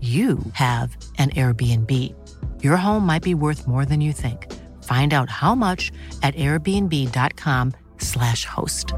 you have an Airbnb. Your home might be worth more than you think. Find out how much at airbnb.com/slash host.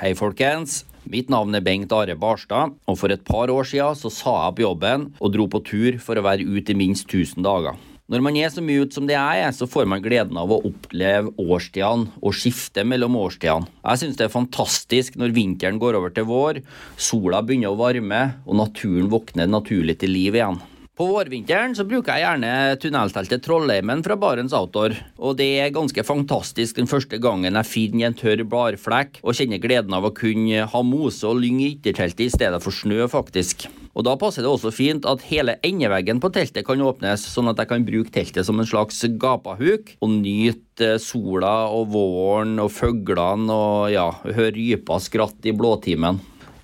Hei, folkens. Mitt navn er Bengt Are Barstad, og for et par år siden så sa jeg opp jobben og dro på tur for å være ute i minst 1000 dager. Når man er så mye ute som det er, så får man gleden av å oppleve årstidene og skifte mellom årstidene. Jeg syns det er fantastisk når vinteren går over til vår, sola begynner å varme og naturen våkner naturlig til liv igjen. På vårvinteren så bruker jeg gjerne tunnelteltet Trollheimen fra Barents Outdoor. Og det er ganske fantastisk den første gangen jeg finner en tørr bladflekk og kjenner gleden av å kunne ha mose og lyng i ytterteltet i stedet for snø, faktisk. Og Da passer det også fint at hele endeveggen på teltet kan åpnes, sånn at jeg kan bruke teltet som en slags gapahuk og nyte sola og våren og fuglene og ja, høre rypa skratt i blåtimen.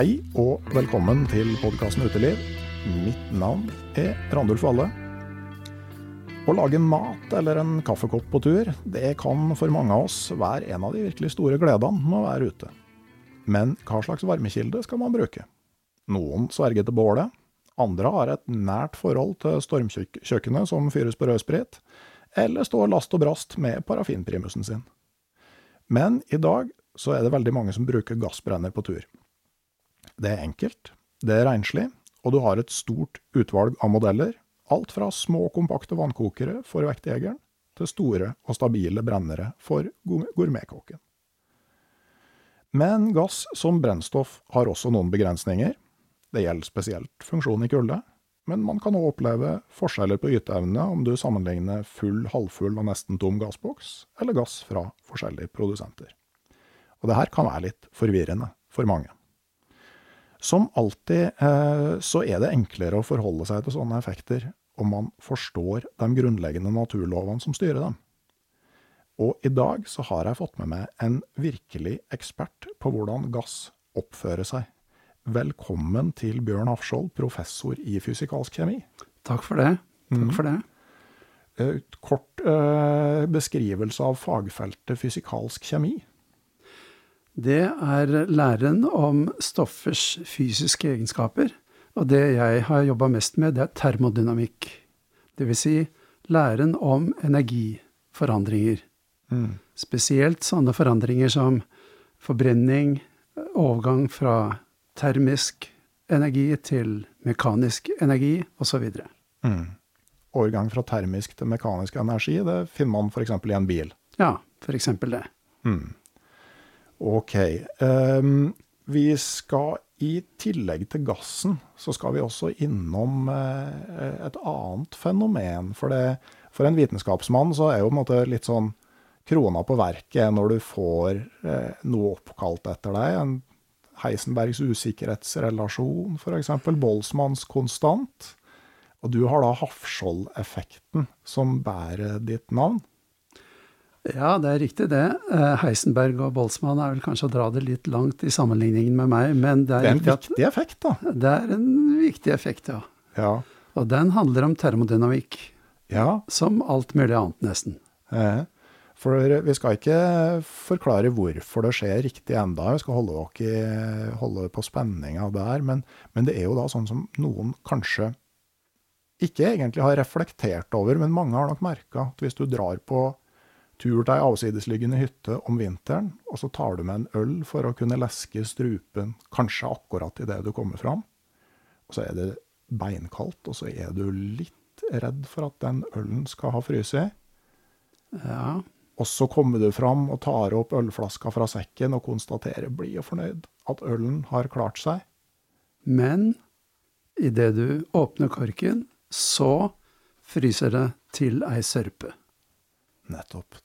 Hei og velkommen til podkasten Uteliv. Mitt navn er Randulf Valle. Å lage mat eller en kaffekopp på tur, det kan for mange av oss være en av de virkelig store gledene med å være ute. Men hva slags varmekilde skal man bruke? Noen sverger til bålet, andre har et nært forhold til stormkjøkkenet som fyres på rødsprit, eller står last og brast med parafinprimusen sin. Men i dag så er det veldig mange som bruker gassbrenner på tur. Det er enkelt, det er renslig, og du har et stort utvalg av modeller, alt fra små, kompakte vannkokere for vektjegeren, til store og stabile brennere for gourmetkokken. Men gass som brennstoff har også noen begrensninger. Det gjelder spesielt funksjon i kulde, men man kan òg oppleve forskjeller på yteevne om du sammenligner full, halvfull og nesten tom gassboks, eller gass fra forskjellige produsenter. Og det her kan være litt forvirrende for mange. Som alltid eh, så er det enklere å forholde seg til sånne effekter om man forstår de grunnleggende naturlovene som styrer dem. Og i dag så har jeg fått med meg en virkelig ekspert på hvordan gass oppfører seg. Velkommen til Bjørn Hafskjold, professor i fysikalsk kjemi. Takk for det. Takk Mhm. for det. Et kort eh, beskrivelse av fagfeltet fysikalsk kjemi. Det er læren om stoffers fysiske egenskaper. Og det jeg har jobba mest med, det er termodynamikk. Det vil si læren om energiforandringer. Mm. Spesielt sånne forandringer som forbrenning, overgang fra termisk energi til mekanisk energi, osv. Mm. Overgang fra termisk til mekanisk energi, det finner man f.eks. i en bil. Ja, eksempel det. Mm. Ok. Um, vi skal i tillegg til gassen, så skal vi også innom eh, et annet fenomen. For, det, for en vitenskapsmann så er jo på en måte litt sånn krona på verket når du får eh, noe oppkalt etter deg. En Heisenbergs usikkerhetsrelasjon, f.eks. Boltzmanns konstant. Og du har da Hafskjold-effekten som bærer ditt navn. Ja, det er riktig det. Eh, Heisenberg og Boltzmann er vel kanskje å dra det litt langt i sammenligningen med meg, men det er, det er en viktig viktig effekt, da. Det er en viktig effekt, ja. Ja. Og den handler om termodynamikk, ja. som alt mulig annet, nesten. Eh. For vi skal ikke forklare hvorfor det skjer riktig enda, vi skal holde, dere, holde på spenninga der. Men, men, det er jo da sånn som noen kanskje ikke egentlig har reflektert over, men mange har nok merka at hvis du drar på tur til ei avsidesliggende hytte om vinteren, og så tar du med en øl for å kunne leske strupen kanskje akkurat idet du kommer fram, og så er det beinkaldt, og så er du litt redd for at den ølen skal ha fryst. Ja. Og så kommer du fram og tar opp ølflaska fra sekken og konstaterer blid og fornøyd at ølen har klart seg. Men idet du åpner korken, så fryser det til ei sørpe. Nettopp.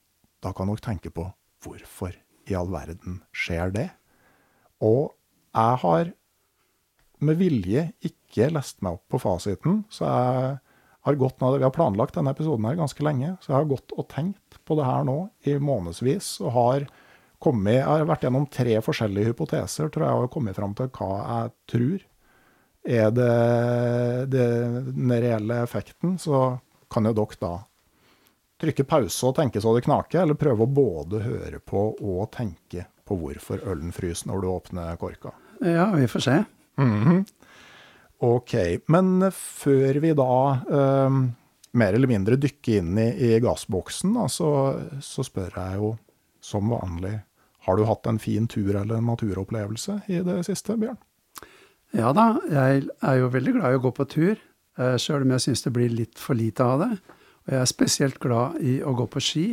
Da kan dere tenke på hvorfor i all verden skjer det? Og jeg har med vilje ikke lest meg opp på fasiten, så jeg har gått, Vi har planlagt denne episoden her ganske lenge, så jeg har gått og tenkt på det her nå i månedsvis. Og har, kommet, jeg har vært gjennom tre forskjellige hypoteser, tror jeg, og kommet fram til hva jeg tror er det, det, den reelle effekten. Så kan jo dere da trykke pause og tenke så det knaker, eller prøve å både høre på og tenke på hvorfor ølen fryser når du åpner korka. Ja, vi får se. Mm -hmm. Ok. Men før vi da eh, mer eller mindre dykker inn i, i gassboksen, da, så, så, spør jeg jo som vanlig Har du hatt en fin tur eller en naturopplevelse i det siste, Bjørn? Ja da, jeg er jo veldig glad i å gå på tur, eh, sjøl om jeg syns det blir litt for lite av det. Og jeg er spesielt glad i å gå på ski.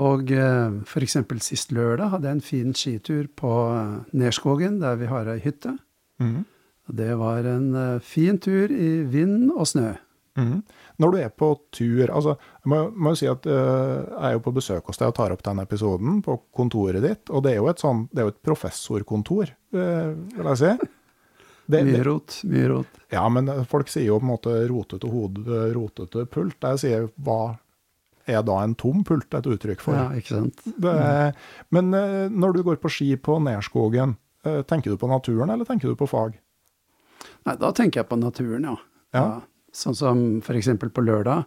Og eh, f.eks. sist lørdag hadde jeg en fin skitur på eh, Nerskogen, der vi har ei hytte. Mm. Det var en uh, fin tur i vind og snø. Mm. Når du er på tur altså, Jeg må, må jo si at uh, jeg er jo på besøk hos deg og tar opp den episoden på kontoret ditt. Og det er jo et, sånn, det er jo et professorkontor, uh, vil jeg si. Det, mye rot, mye rot. Ja, men folk sier jo på en måte rotete hode, rotete pult. Jeg sier hva er da en tom pult et uttrykk for? Ja, ikke sant. Det, men når du går på ski på Nerskogen, tenker du på naturen, eller tenker du på fag? Nei, da tenker jeg på naturen, ja. ja. ja sånn som f.eks. på lørdag,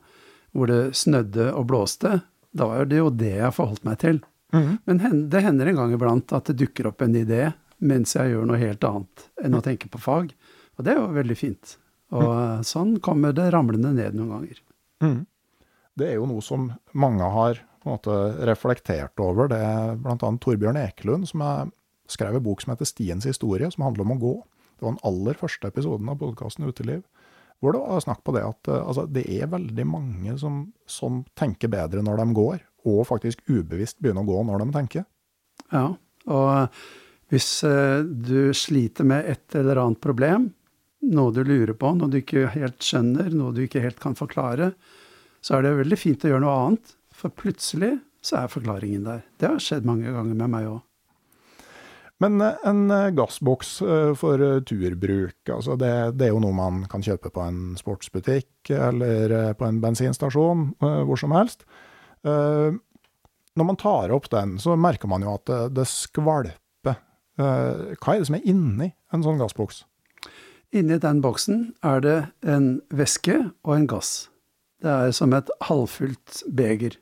hvor det snødde og blåste. Da var det jo det jeg forholdt meg til. Mm. Men det hender en gang iblant at det dukker opp en idé mens jeg gjør noe helt annet enn å tenke på fag. Og det er jo veldig fint. Og mm. sånn kommer det ramlende ned noen ganger. Mm. Det er jo noe som mange har måte, reflektert over. Det er bl.a. Torbjørn Ekelund som har skrevet en bok som heter 'Stiens historie', som handler om å gå. Det var den aller første episoden av podkasten Uteliv. Hvor det var snakk på det at eh, altså, det er veldig mange som, som, tenker bedre når de går, og faktisk ubevisst begynner å gå når de tenker. Ja, og hvis eh, du sliter med et eller annet problem, noe du lurer på, noe du ikke helt skjønner, noe du ikke helt kan forklare, så er det veldig fint å gjøre noe annet. For plutselig så er forklaringen der. Det har skjedd mange ganger med meg òg. Men eh, en eh, gassboks for turbruk, altså det, det, er jo noe man kan kjøpe på en sportsbutikk eller på en bensinstasjon, hvor som helst. Når man tar opp den, så merker man jo at det skvalper. Hva er det som er inni en sånn gassboks? Inni den boksen er det en væske og en gass. Det er som et halvfullt beger.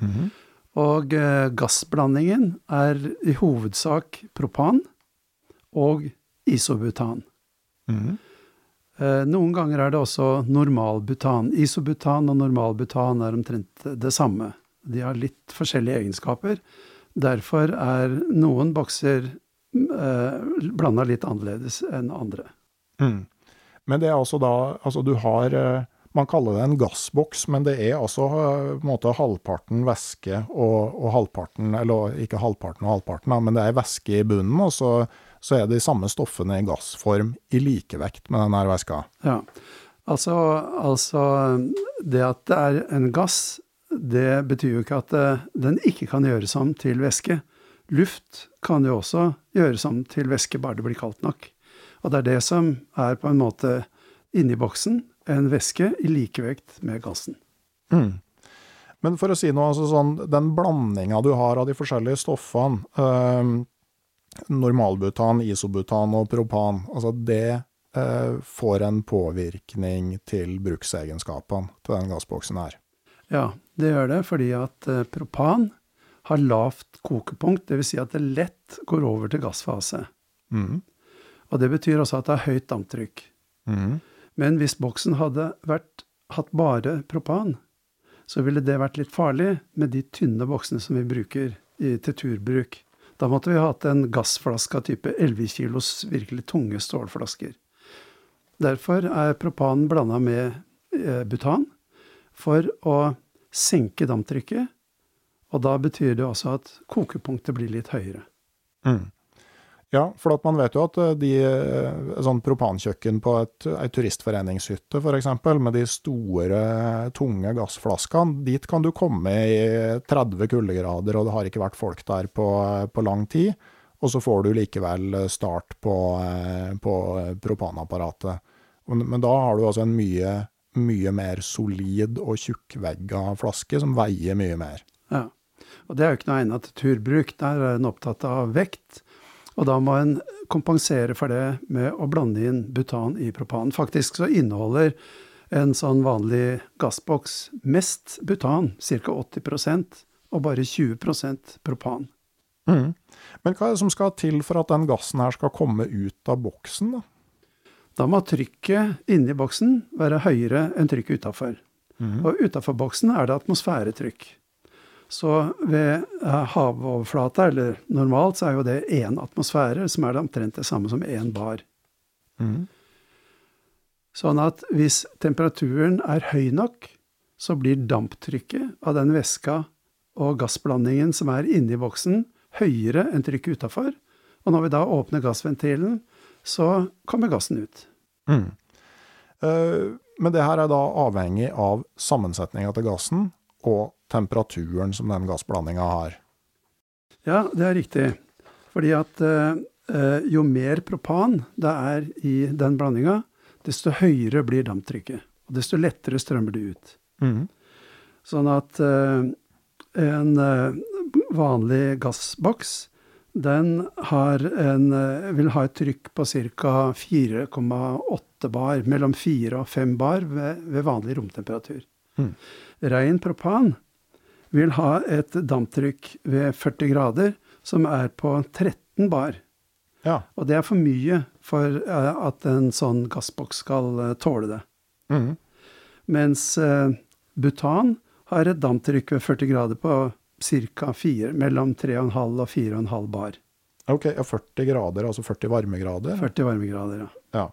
Mm -hmm. Og eh, gassblandingen er i hovedsak propan og isobutan. Mm. Eh, noen ganger er det også normalbutan. Isobutan og normalbutan er omtrent det samme. De har litt forskjellige egenskaper. Derfor er noen bokser eh, blanda litt annerledes enn andre. Mm. Men det er altså da Altså du har eh man kaller det en gassboks, men det er altså eh, på en måte halvparten væske og, og, halvparten Eller ikke halvparten og halvparten, men det er væske i bunnen, og så så er de samme stoffene i gassform i likevekt med denne væska. Ja, altså, altså det at det er en gass, det betyr jo ikke at den ikke kan gjøres om til væske. Luft kan jo også gjøres om til væske, bare det blir kaldt nok. Og det er det som er på en måte inni boksen, en væske i likevekt med gassen. Mm. Men for å si noe, altså sånn, den blandinga du har av de forskjellige stoffene, eh, normalbutan, isobutan og propan, altså det eh, får en påvirkning til bruksegenskapene til den gassboksen her. Ja, det gjør det fordi at eh, propan har lavt kokepunkt, dvs. Si at det lett går over til gassfase. Mm. Og det betyr også at det er høyt damptrykk. Mm. Men hvis boksen hadde vært, hatt bare propan, så ville det vært litt farlig med de tynne boksene som vi bruker i, til turbruk. Da måtte vi hatt en gassflaske av type 11 kilos virkelig tunge stålflasker. Derfor er propan blanda med eh, butan for å senke damptrykket, og da betyr det også at kokepunktet blir litt høyere. Mm. Ja, for man vet jo at eh, de, eh, sånn propankjøkken på et, ei turistforeningshytte f.eks., med de store, tunge gassflaskene, dit kan du komme i 30 kuldegrader, og det har ikke vært folk der på, på lang tid. Og så får du likevel start på, eh, på propanapparatet. Men da har du altså en mye, mye mer solid og tjukkvegga flaske som veier mye mer. Ja, og det er jo ikke noe egnet til turbruk. Der er en opptatt av vekt. Og da må en kompensere for det med å blande inn butan i propan. Faktisk så inneholder en sånn vanlig gassboks mest butan, ca. 80% og bare 20 propan. Mm. Men hva er det som skal til for at den gassen her skal komme ut av boksen, da? Da må trykket inni boksen være høyere enn trykket utafor. Mm. Og utafor boksen er det atmosfæretrykk. Så ved eh, havoverflata, eller normalt, så er jo det én atmosfære, som er det omtrent det samme som én bar. Mm. Sånn at hvis temperaturen er høy nok, så blir damptrykket av den væska og gassblandingen som er inni boksen, høyere enn trykket utafor. Og når vi da åpner gassventilen, så kommer gassen ut. Mm. Uh, men det her er da avhengig av sammensetninga til gassen og temperaturen som den gassblandinga har. Ja, det er riktig. Fordi at eh, jo mer propan det er i den blandinga, desto høyere blir damptrykket. Og desto lettere strømmer det ut. Mm. Sånn at eh, en eh, vanlig gassboks, den en, eh, vil ha et trykk på ca. 4,8 bar, mellom 4 og 5 bar ved, ved vanlig romtemperatur. Mm. Rein propan vil ha et damptrykk ved 40 grader som er på 13 bar. Ja. Og det er for mye for uh, at en sånn gassboks skal uh, tåle det. Mm. Mens uh, butan har et damptrykk ved 40 grader på ca. 4, mellom 3,5 og 4,5 bar. Ok, ja, 40 grader, altså 40 varmegrader? 40 varmegrader, ja. ja.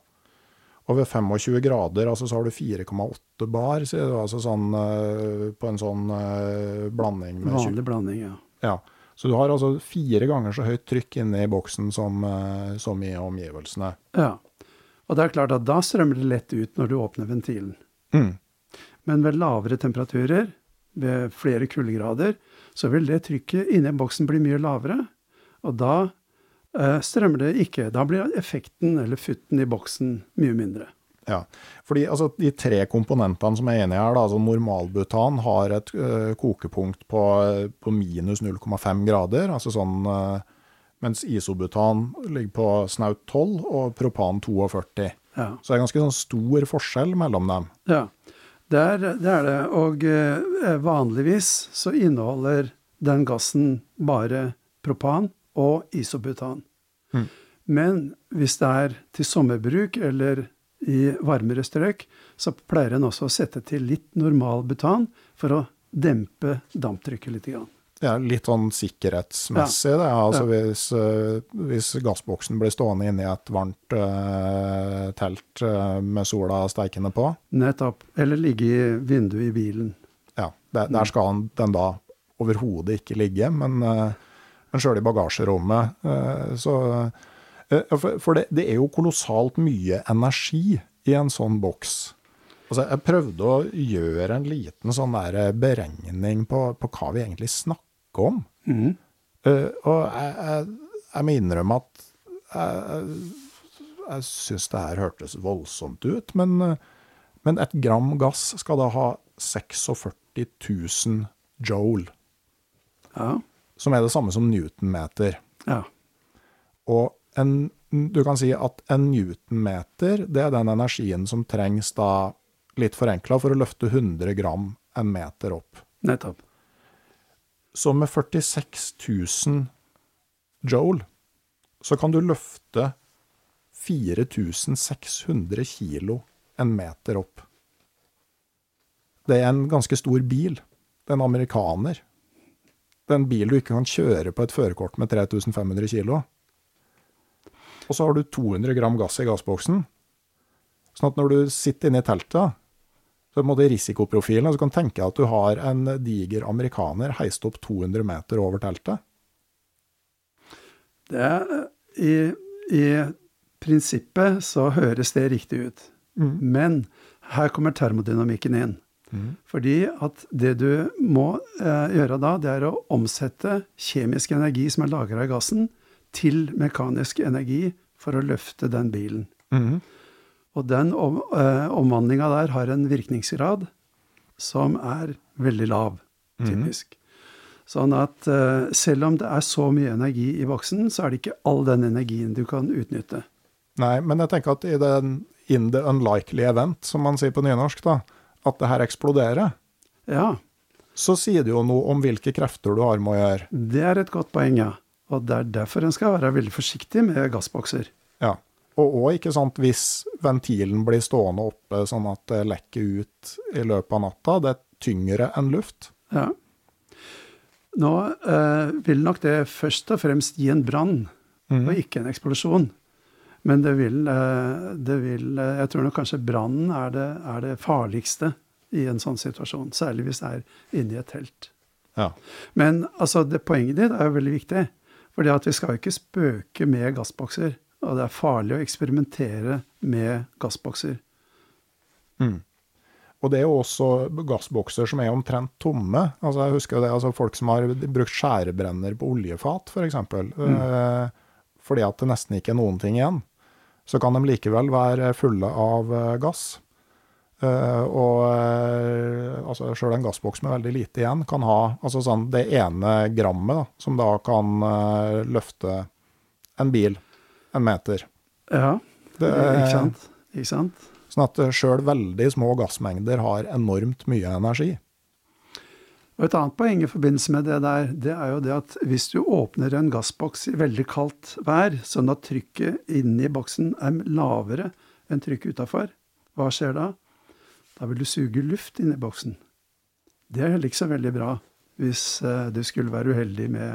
Og ved 25 grader altså, så har du 4,8 bar, så det altså sånn, uh, på en sånn uh, blanding. Med Vanlig blanding, ja. ja. Så du har altså fire ganger så høyt trykk inne i boksen som, uh, som, i omgivelsene. Ja. Og det er klart at da strømmer det lett ut når du åpner ventilen. Mm. Men ved lavere temperaturer, ved flere kuldegrader, så vil det trykket inni boksen bli mye lavere. Og da Eh, strømmer det ikke. Da blir effekten, eller futten i boksen, mye mindre. Ja, fordi altså, De tre komponentene som er enige her, da, altså normalbutan har et ø, kokepunkt på, på minus 0,5 grader. altså sånn, ø, Mens isobutan ligger på snaut 12 og propan 42. Ja. Så det er ganske sånn stor forskjell mellom dem. Ja, det er det. Er det. Og ø, vanligvis så inneholder den gassen bare propan og isobutan. Mm. Men hvis det er til sommerbruk eller i varmere strøk, så pleier en også å sette til litt normal butan for å dempe damptrykket litt. Grann. Ja, litt sånn sikkerhetsmessig, ja. det. Altså ja. hvis, uh, hvis, gassboksen blir stående inne i et varmt uh, telt uh, med sola steikende på. Nettopp. Eller ligge i vinduet i bilen. Ja, der, der skal den da overhodet ikke ligge, men men sjøl i bagasjerommet. Eh, så Eh, For, det, det er jo kolossalt mye energi i en sånn boks. Altså, jeg prøvde å gjøre en liten sånn der beregning på, på hva vi egentlig snakker om. Eh, og jeg, jeg, jeg må innrømme at jeg, jeg syns det her hørtes voldsomt ut, men, eh, men et gram gass skal da ha 46 000 joule, Ja. Som er det samme som newtonmeter. ja. Og en, du kan si at en newtonmeter, det er den energien som trengs da, litt forenkla, for å løfte 100 gram en meter opp. Nettopp. Så med 46 000 joule, så kan du løfte 4600 kilo en meter opp. Det er en ganske stor bil. Det er en amerikaner. Det er en bil du ikke kan kjøre på et førerkort med 3500 kilo. Og så har du 200 gram gass i gassboksen. Sånn at når du sitter inne i teltet, så er det risikoprofilen, så kan du tenke deg at du har en diger amerikaner heist opp 200 meter over teltet. Det er, i, I prinsippet så høres det riktig ut. Men her kommer termodynamikken inn. Fordi at det du må eh, gjøre da, det er å omsette kjemisk energi som er lagra i gassen, til mekanisk energi for å løfte den bilen. Og den om, eh, omvandlinga der har en virkningsgrad som er veldig lav, typisk. Sånn at eh, selv om det er så mye energi i boksen, så er det ikke all den energien du kan utnytte. Nei, men jeg tenker at i den in the unlikely event, som man sier på nynorsk, da, at det her eksploderer, Ja, så sier det jo noe om hvilke krefter du har med å gjøre. det er et godt poeng, ja. Og det er derfor en skal være veldig forsiktig med gassbokser. Ja. Og òg, ikke sant, hvis ventilen blir stående oppe sånn at det lekker ut i løpet av natta, det er tyngre enn luft. Ja. Nå eh, vil nok det først og fremst gi en brann, og ikke en eksplosjon. Men det vil, eh, det vil eh, Jeg tror nok kanskje brannen er, det- er det farligste i en sånn situasjon. Særlig hvis det er inni et telt. Ja. Men altså, det, poenget ditt er jo veldig viktig. fordi at vi skal jo ikke spøke med gassbokser. Og det er farlig å eksperimentere med gassbokser. Og det er jo også gassbokser som er omtrent tomme. Altså jeg husker jo det, altså Folk som har brukt skjærebrenner på oljefat, f.eks. Eh, fordi at det nesten ikke er noen ting igjen. Så kan de likevel være fulle av eh, gass. Eh, og eh, altså sjøl en gassboks med veldig lite igjen kan ha altså sånn det ene grammet da, som da kan løfte en bil en meter. Ja, Det ikke sant? Ikke sant? Sånn at sjøl veldig små gassmengder har enormt mye energi. Og Et annet poeng i forbindelse med det der, det er jo det at hvis du åpner en gassboks i veldig kaldt vær, sånn at trykket inni boksen er lavere enn trykket utafor, hva skjer da? Da vil du suge luft inni boksen. Det er heller ikke så veldig bra hvis eh, du skulle være uheldig med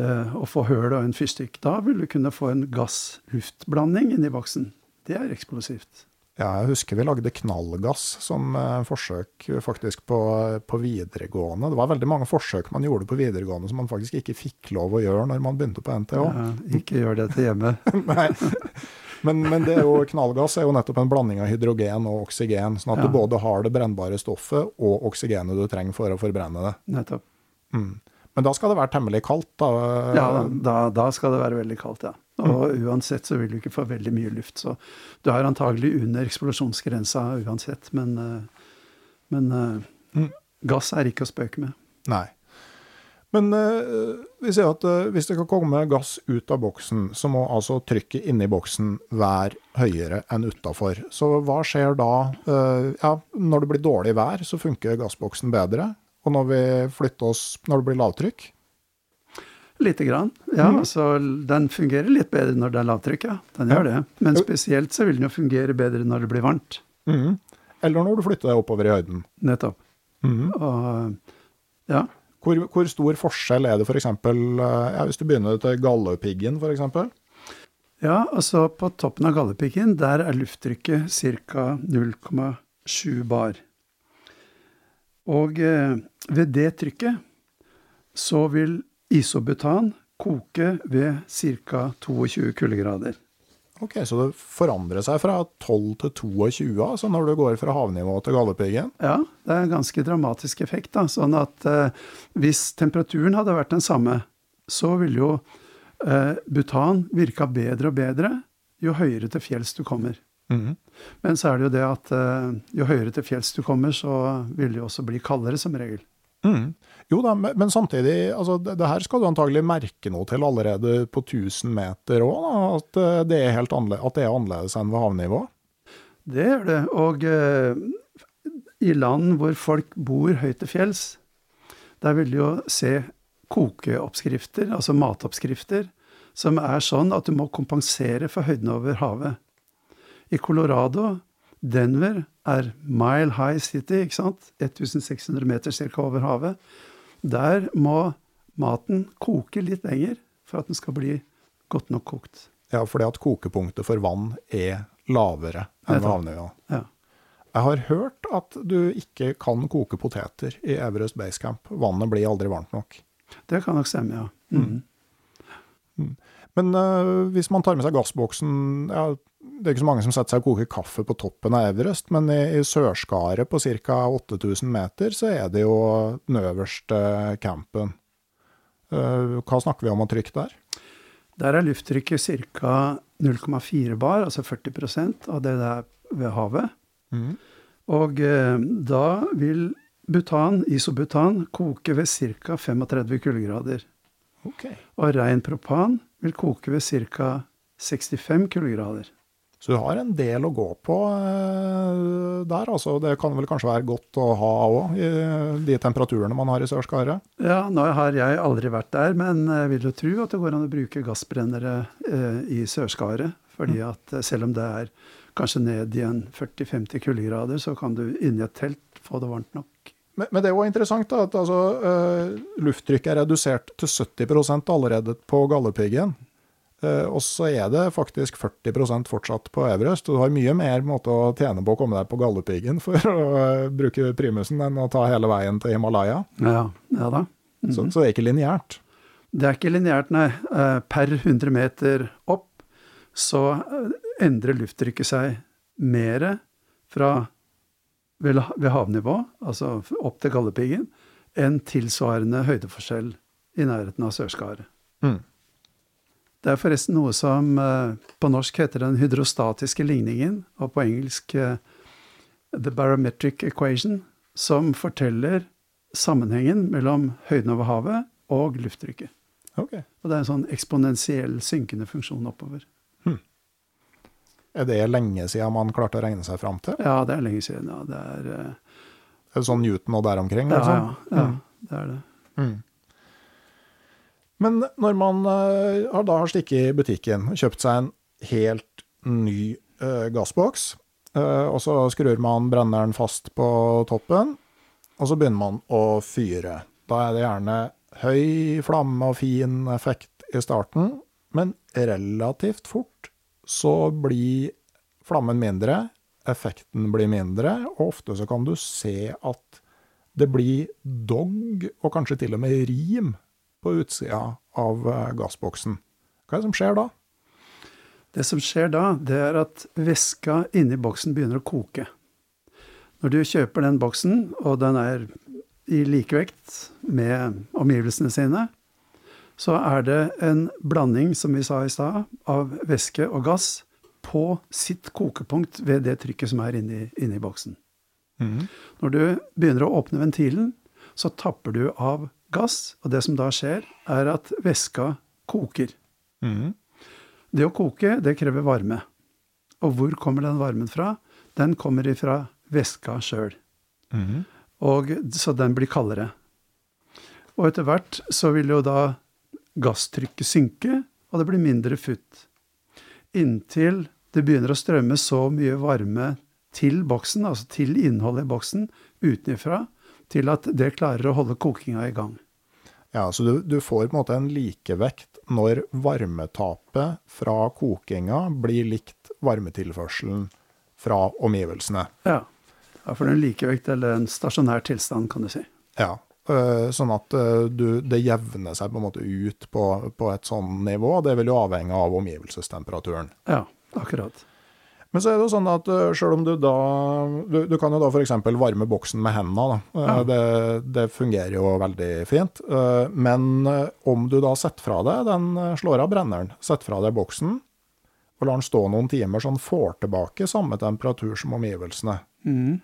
eh, å få høl og en fyrstikk. Da vil du kunne få en gass-luftblanding inni boksen. Det er eksplosivt. Ja, jeg husker vi lagde knallgass som eh, forsøk faktisk på, på videregående. Det var veldig mange forsøk man gjorde på videregående som man faktisk ikke fikk lov å gjøre når man begynte på NTH. Ja, ikke gjør det til hjemme. Nei. Men, men det er jo, knallgass er jo nettopp en blanding av hydrogen og oksygen, sånn at Ja. du både har det brennbare stoffet og oksygenet du trenger for å forbrenne det. Nettopp. Men da skal det være temmelig kaldt, da. Ja, da, da skal det være veldig kaldt, ja. Og uansett så vil du ikke få veldig mye luft. Så du er antagelig under eksplosjonsgrensa uansett, men, eh, men mm. gass er ikke å spøke med. Nei. Men eh, vi ser at eh, hvis det kan komme gass ut av boksen, så må altså trykket inni boksen være høyere enn utafor. Så hva skjer da? Eh, ja, når det blir dårlig vær, så funker gassboksen bedre. Og når vi flytter oss når det blir lavtrykk? Lite grann. Ja, altså den fungerer litt bedre når det er lavtrykk, ja. Den gjør det. Men spesielt så vil den jo fungere bedre når det blir varmt. Eller når du flytter deg oppover i høyden? Nettopp. Og ja. Hvor, hvor stor forskjell er det f.eks. Ja, hvis du begynner til Galdhøpiggen f.eks.? Ja, altså på toppen av Galdhøpiggen, der er lufttrykket ca. 0,7 bar. Og eh, ved det trykket så vil isobutan koke ved ca. 22 kuldegrader. Ok, Så det forandrer seg fra 12 til 22 altså når du går fra havnivå til Galdhøpiggen? Ja, det er en ganske dramatisk effekt. da, sånn at eh, Hvis temperaturen hadde vært den samme, så ville jo eh, butan virka bedre og bedre jo høyere til fjells du kommer. Mhm. Men så er det jo det at eh, jo høyere til fjells du kommer, så vil det jo også bli kaldere som regel. Mm. Jo da, men samtidig, altså det, det her skal du antagelig merke noe til allerede på 1000 meter òg, at, eh, det er helt at det er annerledes enn ved havnivå? Det gjør det. Og eh, i land hvor folk bor høyt til fjells, der vil du jo se kokeoppskrifter, altså matoppskrifter, som er sånn at du må kompensere for høyden over havet. I Colorado, Denver, er Mile High City, ikke sant? 1600 meter ca. over havet. Der må maten koke litt lenger for at den skal bli godt nok kokt. Ja, fordi at kokepunktet for vann er lavere enn ved havnøya. Ja. Jeg har hørt at du ikke kan koke poteter i Everest Base Camp. Vannet blir aldri varmt nok. Det kan nok stemme, ja. Mhm. Men uh, hvis man tar med seg gassboksen ja, Det er ikke så mange som setter seg og koker kaffe på toppen av Everest, men i, i sørskaret på ca. 8000 meter, så er det jo den øverste campen. Uh, hva snakker vi om av trykk der? Der er lufttrykket ca. 0,4 bar, altså 40% av det det er ved havet. Og uh, da vil butan, isobutan, koke ved ca. 35 kuldegrader. Ok. Og rein propan vil koke ved ca. 65 kuldegrader. Så du har en del å gå på øh, der, altså. Det kan vel kanskje være godt å ha òg, i de temperaturene man har i sørskaret? Ja, nå har jeg aldri vært der, men jeg vil jo tro at det går an å bruke gassbrennere i i Sørskaret. Fordi at eh, selv om det er kanskje ned i en 40-50 kuldegrader, så kan du inni et telt få det varmt nok. Men, men det er jo interessant da, at altså, uh, lufttrykket er redusert til 70% allerede på Galdhøpiggen. Uh, og så er det faktisk 40% fortsatt på Everest. Du har mye mer måte å tjene på å komme deg på Galdhøpiggen for å uh, bruke primusen enn å ta hele veien til Himalaya. Ja, ja da. så, så det er ikke lineært. Det er ikke lineært, nei. Eh, Per 100 meter opp så eh, endrer lufttrykket seg mer fra ved, havnivå, altså opp til Galdhøpiggen, enn tilsvarende høydeforskjell i nærheten av Sørskaret. Mm. Det er forresten noe som eh, på norsk heter den hydrostatiske ligningen, og på engelsk eh, the barometric equation, som forteller sammenhengen mellom høyden over havet og lufttrykket. Okay. Og det er en sånn eksponentiell synkende funksjon oppover. Er det lenge siden man klarte å regne seg fram til? Ja, det er lenge siden. Ja, det er uh... Er det sånn Newton og der omkring? Ja, liksom? ja, ja det er det. Mm. Men når man uh, da har stikket i butikken og kjøpt seg en helt ny uh, gassboks, uh, og så skrur man brenneren fast på toppen, og så begynner man å fyre. Da er det gjerne høy flamme og fin effekt i starten, men relativt fort så blir flammen mindre, effekten blir mindre, og ofte så kan du se at det blir dogg, og kanskje til og med rim, på utsida av eh, gassboksen. Hva er det som skjer da? Det som skjer da, det er at væska inni boksen begynner å koke. Når du kjøper den boksen, og den er i likevekt med omgivelsene sine, så er det en blanding, som vi sa i stad, av væske og gass på sitt kokepunkt ved det trykket som er inni, inni boksen. Når du begynner å åpne ventilen, så tapper du av gass, og det som da skjer, er at væska koker. Det å koke, det krever varme. Og hvor kommer den varmen fra? Den kommer ifra væska sjøl. Og Så den blir kaldere. Og etter hvert så vil jo da gasstrykket synke, og det blir mindre futt. Inntil det begynner å strømme så mye varme til boksen, altså til innholdet i boksen, utenfra, til at det klarer å holde kokinga i gang. Ja, så du, du får på en måte en likevekt når varmetapet fra kokinga blir likt varmetilførselen fra omgivelsene. Ja. ja for en likevekt eller en stasjonær tilstand, kan du si. Ja, Sånn at eh, du, det jevner seg på en måte ut på, på et sånn nivå. Det vil jo avhenge av omgivelsestemperaturen. Ja, akkurat. Men så er det jo sånn at sjøl selv om du da Du, du kan jo da f.eks. varme boksen med hendene. Da. Ja. det, det fungerer jo veldig fint. Men om du da setter fra deg den slår av brenneren, setter fra deg boksen, og lar den stå noen timer, så den får tilbake samme temperatur som omgivelsene, mm.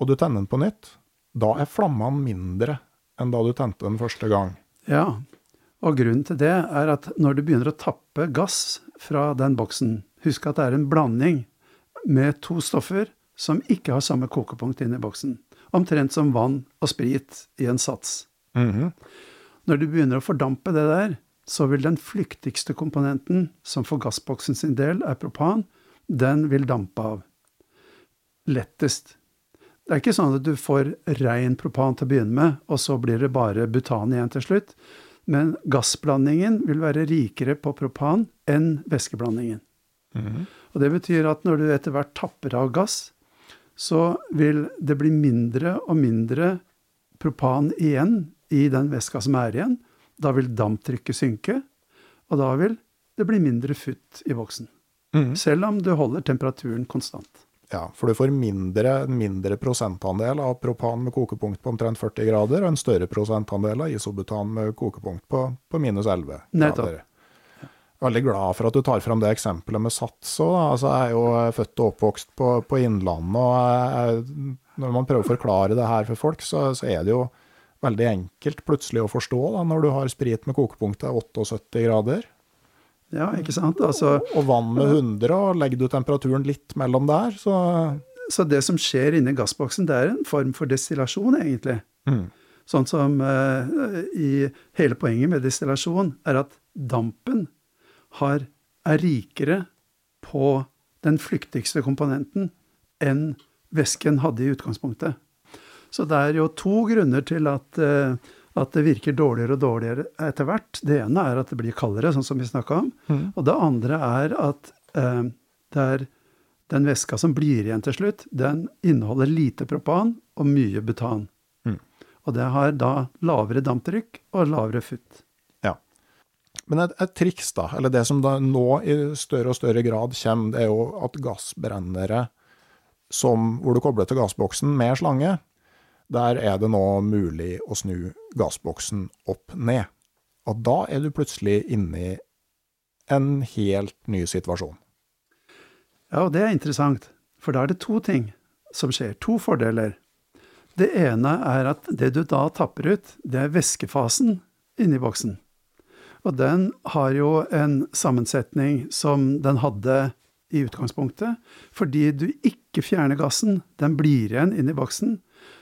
og du tenner den på nytt, da er flammene mindre enn da du tente den første gang. Ja, og grunnen til det er at når du begynner å tappe gass fra den boksen, husk at det er en blanding med to stoffer som ikke har samme kokepunkt inni boksen. Omtrent som vann og sprit i en sats. Mhm. Når du begynner å fordampe det der, så vil den flyktigste komponenten, som for gassboksen sin del er propan, den vil dampe av. Lettest. Det er ikke sånn at du får rein propan til å begynne med, og så blir det bare butan igjen til slutt. Men gassblandingen vil være rikere på propan enn væskeblandingen. Og det betyr at når du etter hvert tapper av gass, så vil det bli mindre og mindre propan igjen i den væska som er igjen. Da vil damptrykket synke, og da vil det bli mindre futt i boksen. Selv om du holder temperaturen konstant. Ja, for du får mindre, mindre prosentandel av propan med kokepunkt på omtrent 40 grader, og en større prosentandel av isobutan med kokepunkt på, på minus 11 Nettopp. grader. Veldig glad for at du tar fram det eksempelet med sats òg. Altså, jeg er jo født og oppvokst på, på Innlandet, og jeg, når man prøver å forklare det her for folk, så, så er det jo veldig enkelt plutselig å forstå da, når du har sprit med kokepunktet 78 grader, Ja, ikke sant? Altså, og vann med 100, og legger du temperaturen litt mellom der, så så det som skjer inni gassboksen, det er en form for destillasjon, egentlig. Sånn som uh, i hele poenget med destillasjon er at dampen har, er rikere på den flyktigste komponenten enn væsken hadde i utgangspunktet. Så det er jo to grunner til at, eh, at det virker dårligere og dårligere etter hvert. Det ene er at det blir kaldere, sånn som vi snakka om. Og det andre er at eh, det er den væska som blir igjen til slutt, den inneholder lite propan og mye butan. Og det har da lavere damptrykk og lavere futt. Ja. Men et, et triks, da, eller det som da nå i større og større grad kommer, det er jo at gassbrennere som, hvor du kobler til gassboksen med slange, der er det nå mulig å snu gassboksen opp ned. Og da er du plutselig inne i en helt ny situasjon. Ja, og det er interessant, for da er det to ting som skjer. To fordeler. Det ene er at det du da tapper ut, det er væskefasen inni boksen. Og den har jo en sammensetning som den hadde i utgangspunktet, fordi du ikke fjerner gassen, den blir igjen inni boksen,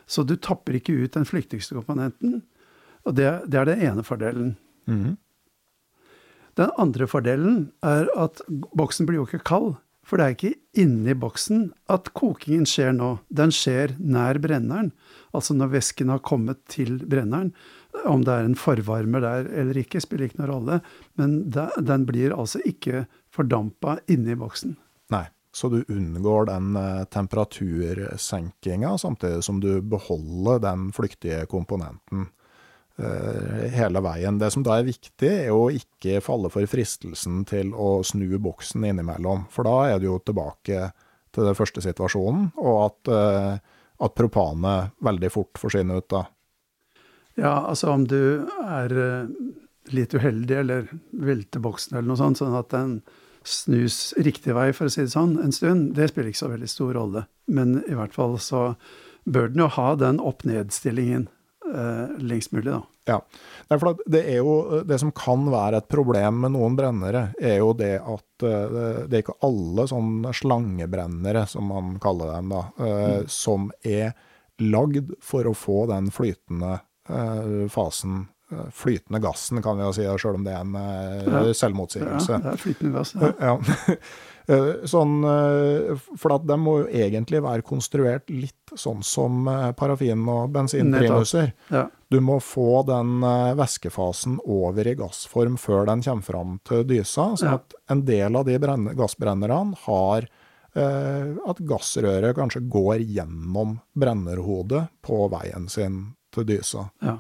så du tapper ikke ut den flyktigste komponenten. Og det, det er den ene fordelen. Den andre fordelen er at boksen blir jo ikke kald, for det er ikke inni boksen at kokingen skjer nå. Den skjer nær brenneren, altså når væsken har kommet til brenneren. Om det er en forvarmer der eller ikke, spiller ikke noen rolle, men den blir altså ikke fordampa inni boksen. Nei, så du unngår den eh, temperatursenkinga, samtidig som du beholder den flyktige komponenten eh, hele veien. Det som da er viktig, er å ikke falle for fristelsen til å snu boksen innimellom, for da er du jo tilbake til den første situasjonen, og at, eh, at propanet veldig fort forsvinner ut da. Ja, altså om du er litt uheldig eller velter boksen eller noe sånt, sånn at den snus riktig vei, for å si det sånn, en stund, det spiller ikke så veldig stor rolle. Men i hvert fall så bør den jo ha den opp-ned-stillingen eh, lengst mulig, da. Ja, for at det er jo det som kan være et problem med noen brennere, er jo det at eh, det- det er ikke alle sånne slangebrennere, som man kaller dem, da, eh, som er lagd for å få den flytende eh, fasen, flytende gassen, kan vi jo si, selv om det er en ja. Ja. Ja, det er flytende gass. Ja. Ja. Eh, Sånn, eh, for at de må jo egentlig være konstruert litt sånn som eh, parafin- og bensinprimuser. Ja. Du må få den eh, væskefasen over i gassform før den kommer fram til dysa, sånn at en del av de gassbrennerne har eh, at gassrøret kanskje går gjennom brennerhodet på veien sin til dysa. Ja.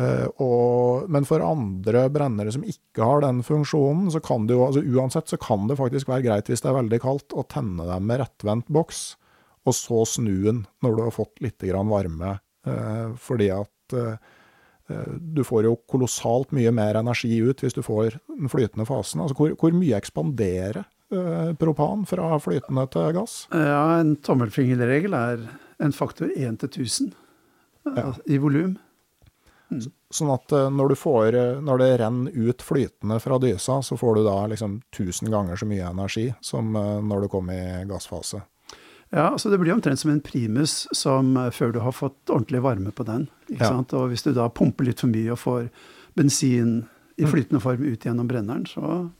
Eh, og, men for andre brennere som ikke har den funksjonen, så kan det jo altså uansett så kan det faktisk være greit hvis det er veldig kaldt, å tenne dem med rettvendt boks, og så snu den når du har fått litt grann varme. Eh, fordi at eh, du får jo kolossalt mye mer energi ut hvis du får den flytende fasen. Altså hvor, hvor mye ekspanderer propan fra flytende til gass? ja, en tommelfingerregel er en faktor 1 til 1000 Ja. i volum. Sånn at eh, når, du får, eh, når det renner ut flytende fra dysa, så får du da liksom 1000 ganger så mye energi som eh, når du kom i gassfase. Ja, altså Det blir omtrent som en primus som, før du har fått ordentlig varme på den. ikke Ja. sant? Og Hvis du da pumper litt for mye og får bensin i Mm. flytende form ut gjennom brenneren, så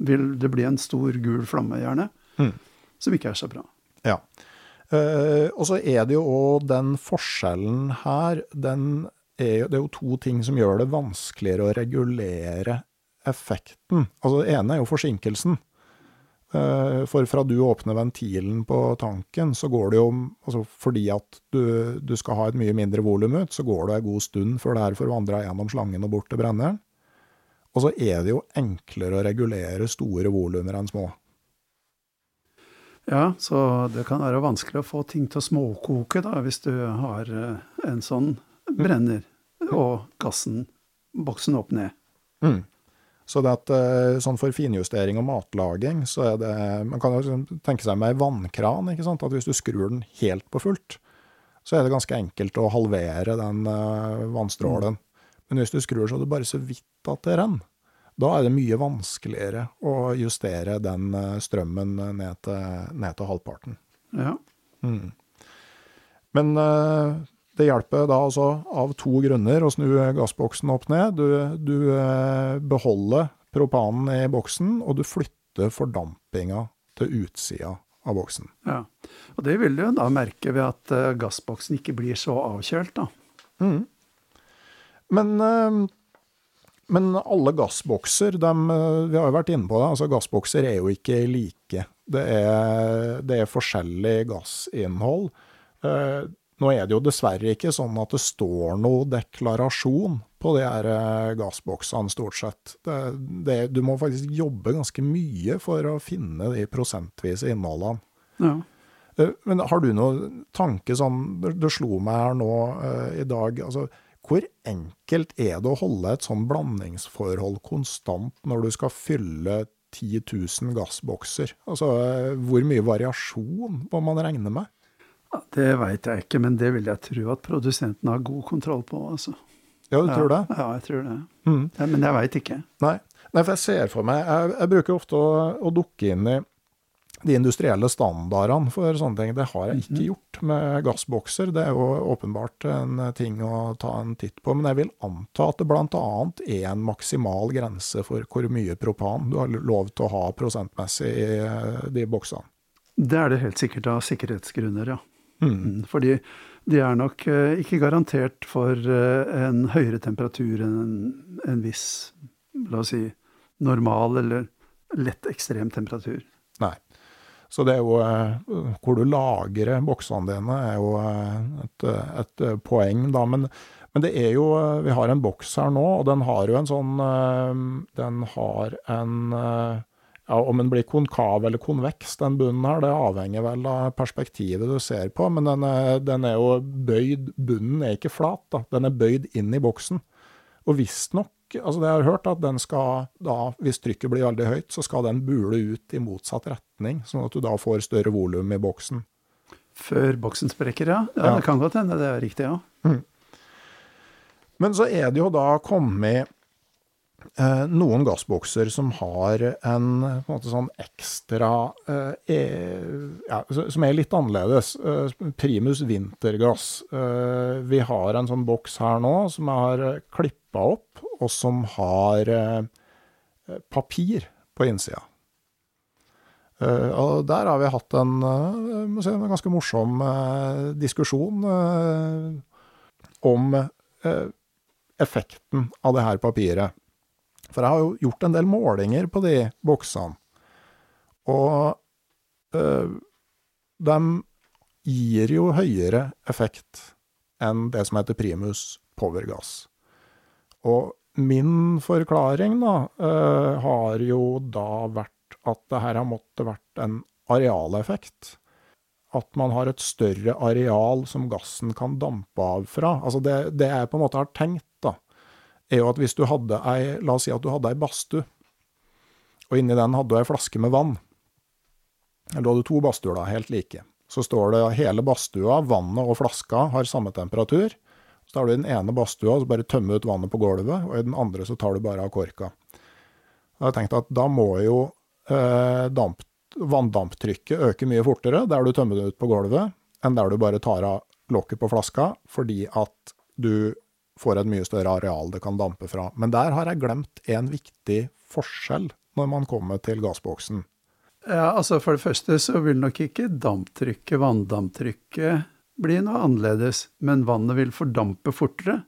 vil det bli en stor gul flamme, gjerne, Mm. som ikke er så bra. Ja. Uh, og så er det jo òg den forskjellen her den er, Det er jo to ting som gjør det vanskeligere å regulere effekten. Altså Det ene er jo forsinkelsen. Eh, for fra du åpner ventilen på tanken, så går det jo altså Fordi at du, du skal ha et mye mindre volum ut, så går det en god stund før det er forvandra gjennom slangen og bort til brenneren. Og så er det jo enklere å regulere store volumer enn små. Ja, så det kan være vanskelig å få ting til å småkoke da, hvis du har eh, en sånn brenner og gassen, boksen opp ned. Mm. Så det at eh, sånn for finjustering og matlaging, så er det Man kan jo liksom tenke seg med ei vannkran, ikke sant. At hvis du skrur den helt på fullt, så er det ganske enkelt å halvere den vannstrålen. vannstrålen. Men hvis du skrur så det bare så vidt at det renner, da er det mye vanskeligere å justere den eh, strømmen ned til, ned til halvparten. Ja. Mm. Men eh, det hjelper da altså av to grunner å snu gassboksen opp ned. Du, du eh, beholder propanen i boksen, og du flytter fordampinga til utsida av boksen. ja. Og det vil du da merke ved at eh, gassboksen ikke blir så avkjølt, da. Men, eh, men alle gassbokser, eh, vi har jo vært inne på det, altså gassbokser er jo ikke like. Det er, det er forskjellig gassinnhold. Nå er det jo dessverre ikke sånn at det står noe deklarasjon på de her eh, gassboksene, stort sett. Det, det, du må faktisk jobbe ganske mye for å finne de prosentvise innholdene. Ja. Eh, Men har du noen tanke sånn, det, det slo meg her nå uh, i dag, altså hvor enkelt er det å holde et sånn blandingsforhold konstant når du skal fylle 10 000 gassbokser? Altså hvor mye variasjon må man regne med? Ja, Det veit jeg ikke, men det vil jeg tro at produsenten har god kontroll på. altså. Ja, du tror det? Ja, ja jeg tror det. Mm. Ja, men jeg veit ikke. Nei. Nei, for jeg ser for meg Jeg, jeg bruker ofte å, å dukke inn i de industrielle standardene for sånne ting. Det har jeg ikke gjort med gassbokser. Det er jo åpenbart en ting å ta en titt på. Men jeg vil anta at det bl.a. er en maksimal grense for hvor mye propan du har lov til å ha prosentmessig i eh, de boksene. Det er det helt sikkert av sikkerhetsgrunner, ja. Mm. Fordi de er nok eh, ikke garantert for eh, en høyere temperatur enn en, viss, la oss si, normal eller lett ekstrem temperatur. Nei. Så det er jo eh, hvor du lagrer boksene dine, er jo et, et poeng, da. Men, men det er jo Vi har en boks her nå, og den har jo en sånn Den har en ja, Om den blir konkav eller konveks, den bunnen her, det avhenger vel av perspektivet du ser på. Men den er, den er jo bøyd Bunnen er ikke flat, da. Den er bøyd inn i boksen. Og visstnok, altså det jeg har hørt, at den skal da, hvis trykket blir veldig høyt, så skal den bule ut i motsatt retning, sånn at du da får større volum i boksen. Før boksen sprekker, ja. ja. Ja. Det kan godt hende det er riktig, ja. Men så er det jo da kommet eh, noen gassbokser som har en på en måte sånn ekstra eh, e- ja, Som er litt annerledes. Eh, Primus vintergass. Eh, vi har en sånn boks her nå som jeg har klippa opp, og som har eh, papir på innsida. Eh, og der har vi hatt en, eh, si, en ganske morsom eh, diskusjon eh, om eh, effekten av det her papiret. For jeg har jo gjort en del målinger på de boksene. Og øh, de gir jo høyere effekt enn det som heter primus powergass. Og min forklaring da, øh, har jo da vært at det her har måttet vært en arealeffekt. At man har et større areal som gassen kan dampe av fra. Altså det, det jeg på en måte har tenkt, da, er jo at hvis du hadde ei La oss si at du hadde ei badstue, og inni den hadde du ei flaske med vann. Eller du hadde to badstuer, da, helt like. Så står det hele badstua, vannet og flaska har samme temperatur. Så tar du i den ene badstua og så bare tømmer ut vannet på gulvet, og i den andre så tar du bare av korka. Jeg har tenkt at da må jo eh, damp, vanndamptrykket øke mye fortere der du tømmer det ut på gulvet, enn der du bare tar av lokket på flaska, fordi at du får et mye større areal det kan dampe fra. Men der har jeg glemt en viktig forskjell når man kommer til gassboksen. Ja, altså For det første så vil nok ikke damptrykket, vanndamptrykket, bli noe annerledes, men vannet vil fordampe fortere.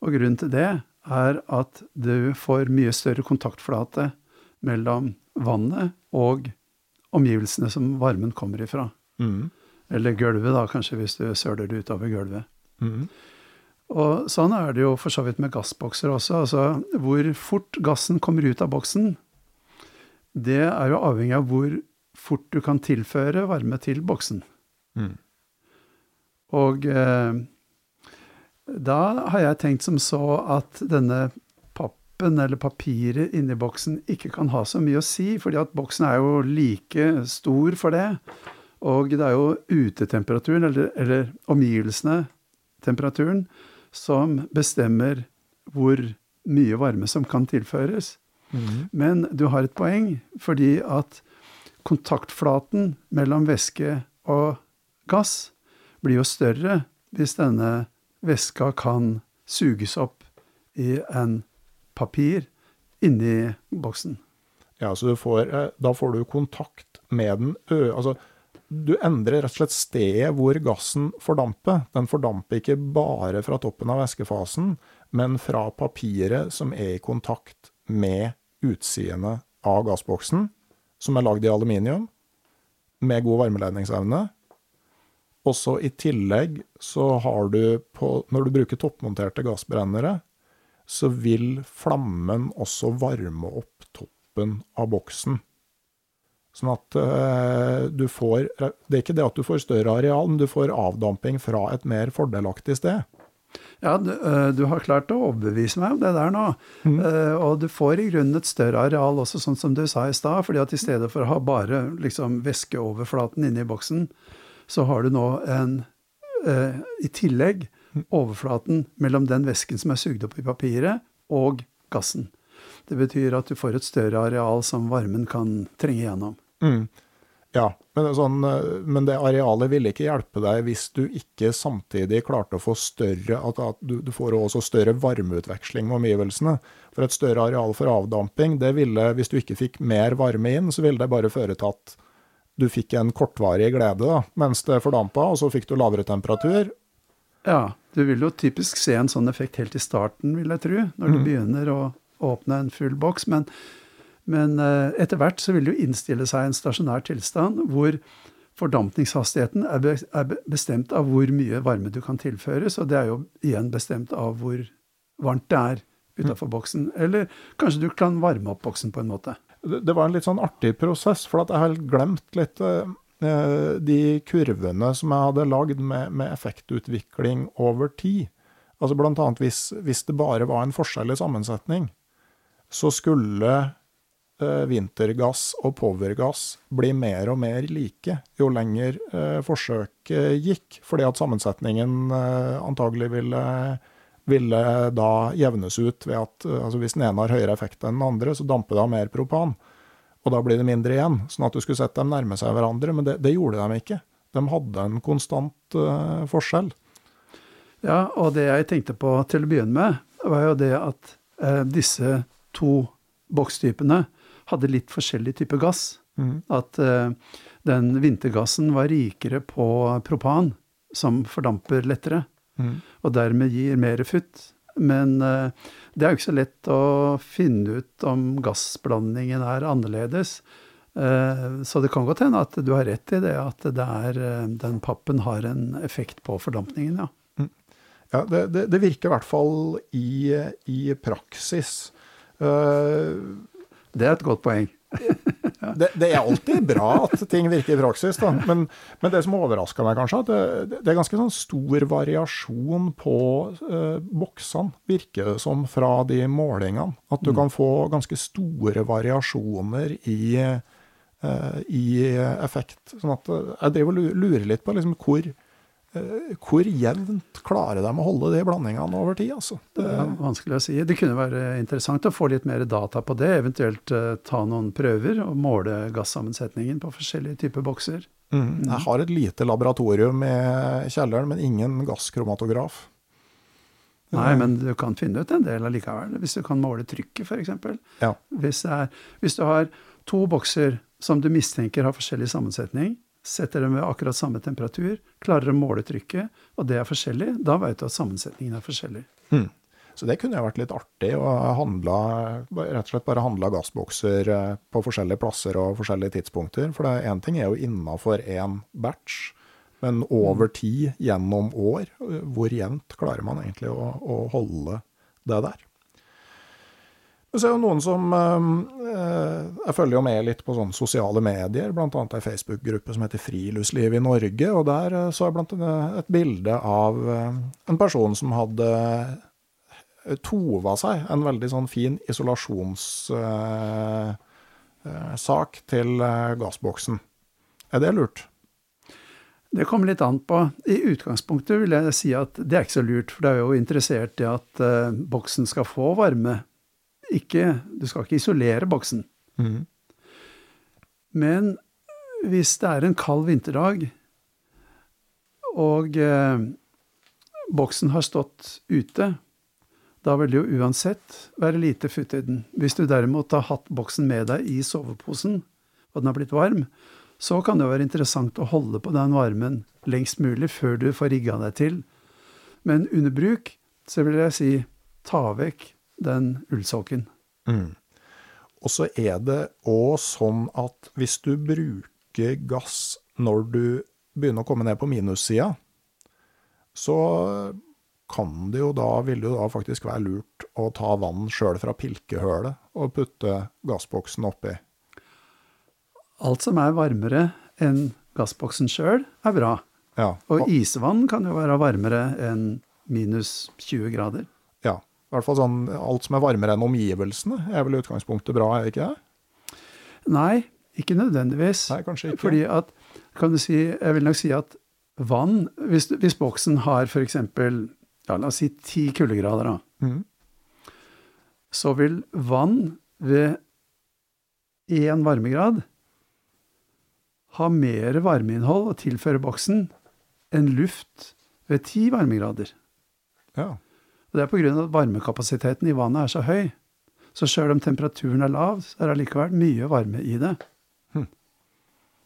Og grunnen til det er at du får mye større kontaktflate mellom vannet og omgivelsene som varmen kommer ifra. Mm. Eller gulvet, da, kanskje, hvis du søler det utover gulvet. Mm. Og sånn er det jo for så vidt med gassbokser også. Altså hvor fort gassen kommer ut av boksen, det er jo avhengig av hvor fort du kan tilføre varme til boksen. Mm. Og eh, da har jeg tenkt som så at denne pappen eller papiret inni boksen ikke kan ha så mye å si, fordi at boksen er jo like stor for det. Og det er jo utetemperaturen, eller, eller omgivelsene, temperaturen, som bestemmer hvor mye varme som kan tilføres. Mm. Men du har et poeng, fordi at kontaktflaten mellom væske og gass blir jo større hvis denne væska kan suges opp i en papir inni boksen. Ja, så får, eh, da får du kontakt med den ø... Altså, du endrer rett og slett stedet hvor gassen fordamper. Den fordamper ikke bare fra toppen av væskefasen, men fra papiret som er i kontakt med utsidene av gassboksen, som er lagd i aluminium, med god varmeledningsevne. Også i tillegg så har du på Når du bruker toppmonterte gassbrennere, så vil flammen også varme opp toppen av boksen. Sånn at uh, du får Det er ikke det at du får større areal, men du får avdamping fra et mer fordelaktig sted. Ja, du, uh, du har klart å overbevise meg om det der nå. Mm. Uh, og du får i grunnen et større areal også, sånn som du sa i stad. fordi at i stedet for å ha bare liksom, væskeoverflaten inni boksen, så har du nå en i tillegg overflaten mellom den væsken som er sugd opp i papiret, og gassen. Det betyr at du får et større areal som varmen kan trenge gjennom. Mm. Ja, men, sånn, men, det arealet ville ikke hjelpe deg hvis du ikke samtidig klarte å få større At, at du, du, får også større varmeutveksling med omgivelsene. For et større areal for avdamping, det ville, hvis du ikke fikk mer varme inn, så ville det bare føre til at du fikk en kortvarig glede da, mens det fordampa, og så fikk du lavere temperatur. Ja, du vil jo typisk se en sånn effekt helt i starten, vil jeg tro, når du Mm. begynner å åpne en full boks. Men, men eh, etter hvert så vil det jo innstille seg en stasjonær tilstand hvor fordampningshastigheten er, bestemt av hvor mye varme du kan tilføres, og det er jo igjen bestemt av hvor varmt det er utafor boksen. Eller kanskje du kan varme opp boksen på en måte. Det, var en litt sånn artig prosess, for at jeg har glemt litt eh, de kurvene som jeg hadde lagd med, med effektutvikling over tid. Altså annet hvis, hvis det bare var en forskjell i sammensetning, så skulle eh, vintergass og powergass bli mer og mer like jo lenger eh, forsøket gikk, fordi at sammensetningen eh, antagelig ville, ville da jevnes ut ved at altså hvis den ene har høyere effekt enn den andre, så damper det av mer propan. Og da blir det mindre igjen, sånn at du skulle sett dem nærme seg hverandre. Men det, det gjorde de ikke. De hadde en konstant uh, forskjell. Ja, og det jeg tenkte på til å begynne med, var jo det at uh, disse to bokstypene hadde litt forskjellig type gass. Mm. At uh, den vintergassen var rikere på propan, som fordamper lettere, Mm. og dermed gir mer futt. Men uh, det er jo ikke så lett å finne ut om gassblandingen er annerledes. Uh, så det kan godt hende at du har rett i det, at det er, den pappen har en effekt på fordampningen, ja. Ja, det, det, det virker i hvert fall i, i praksis. Uh, det er et godt poeng. det, det, er alltid bra at ting virker i praksis, da. Men, men det som overraska meg, kanskje, at det, det, er ganske sånn stor variasjon på eh, boksene, virker det som, fra de målingene. At du mm. kan få ganske store variasjoner i, eh, i effekt. Sånn at jeg driver og lurer litt på liksom, hvor Eh, hvor jevnt klarer de å holde de blandingene over tid? Altså? Det, det er vanskelig å si. Det kunne være interessant å få litt mer data på det. Eventuelt uh, ta noen prøver og måle gassammensetningen på forskjellige typer bokser. Mm. mm. Jeg har et lite laboratorium i kjelleren, men ingen gasskromatograf. Nei, men du kan finne ut en del allikevel. Hvis du kan måle trykket, f.eks. Ja. Hvis, hvis du har to bokser som du mistenker har forskjellig sammensetning, setter dem ved akkurat samme temperatur, klarer å måle trykket, og det er forskjellig, da vet du at sammensetningen er forskjellig. Hmm. Så det kunne jo vært litt artig å handle, rett og slett bare handle gassbokser eh, på forskjellige plasser og forskjellige tidspunkter. For én ting er jo innafor én batch, men over hmm. tid, gjennom år, hvor jevnt klarer man egentlig å, å holde det der? Men så er jo noen som Jeg følger jo med litt på sånne sosiale medier, bl.a. ei Facebook-gruppe som heter Friluftsliv i Norge. Og der eh, så jeg blant annet et bilde av en person som hadde tova seg en veldig sånn fin isolasjonssak til gassboksen. Er det lurt? Det kommer litt an på. I utgangspunktet vil jeg si at det er ikke så lurt, for det er jo interessert i at boksen skal få varme ikke Du skal ikke isolere boksen. Mm. Men hvis det er en kald vinterdag, og eh, boksen har stått ute, da vil det jo uansett være lite futt i den. Hvis du derimot har hatt boksen med deg i soveposen, og den har blitt varm, så kan det være interessant å holde på den varmen lengst mulig før du får rigga deg til. Men under bruk så vil jeg si ta vekk den ullsokken. Mm. Og så er det òg sånn at hvis du bruker gass når du begynner å komme ned på minussida, så kan det jo da, vil det jo da faktisk være lurt å ta vann sjøl fra pilkehølet og putte gassboksen oppi. Alt som er varmere enn gassboksen sjøl, er bra. Ja. Og isvann kan jo være varmere enn minus 20 grader. I hvert fall sånn alt som er varmere enn omgivelsene, er vel utgangspunktet bra, er ikke det? Nei, ikke nødvendigvis. Nei, kanskje ikke. Fordi at, kan du si, jeg vil nok si at vann, hvis, hvis boksen har f.eks. Ja, la oss si ti kuldegrader, da. Mm. Så vil vann ved én varmegrad ha mer varmeinnhold å tilføre boksen enn luft ved ti varmegrader. Ja. Og Det er pga. at varmekapasiteten i vannet er så høy. Så sjøl om temperaturen er lav, så er det allikevel mye varme i det. Hm.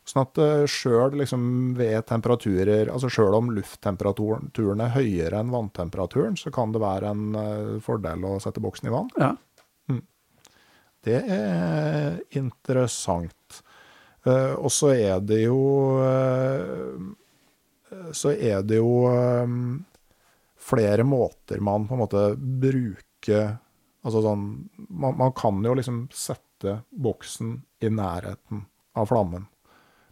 Sånn at uh, sjøl liksom ved temperaturer, altså sjøl om lufttemperaturen er høyere enn vanntemperaturen, så kan det være en uh, fordel å sette boksen i vann? Ja. Hm. Det er interessant. Uh, og så er det jo Så er det jo flere måter man på en måte bruker Altså sånn man, man, kan jo liksom sette boksen i nærheten av flammen.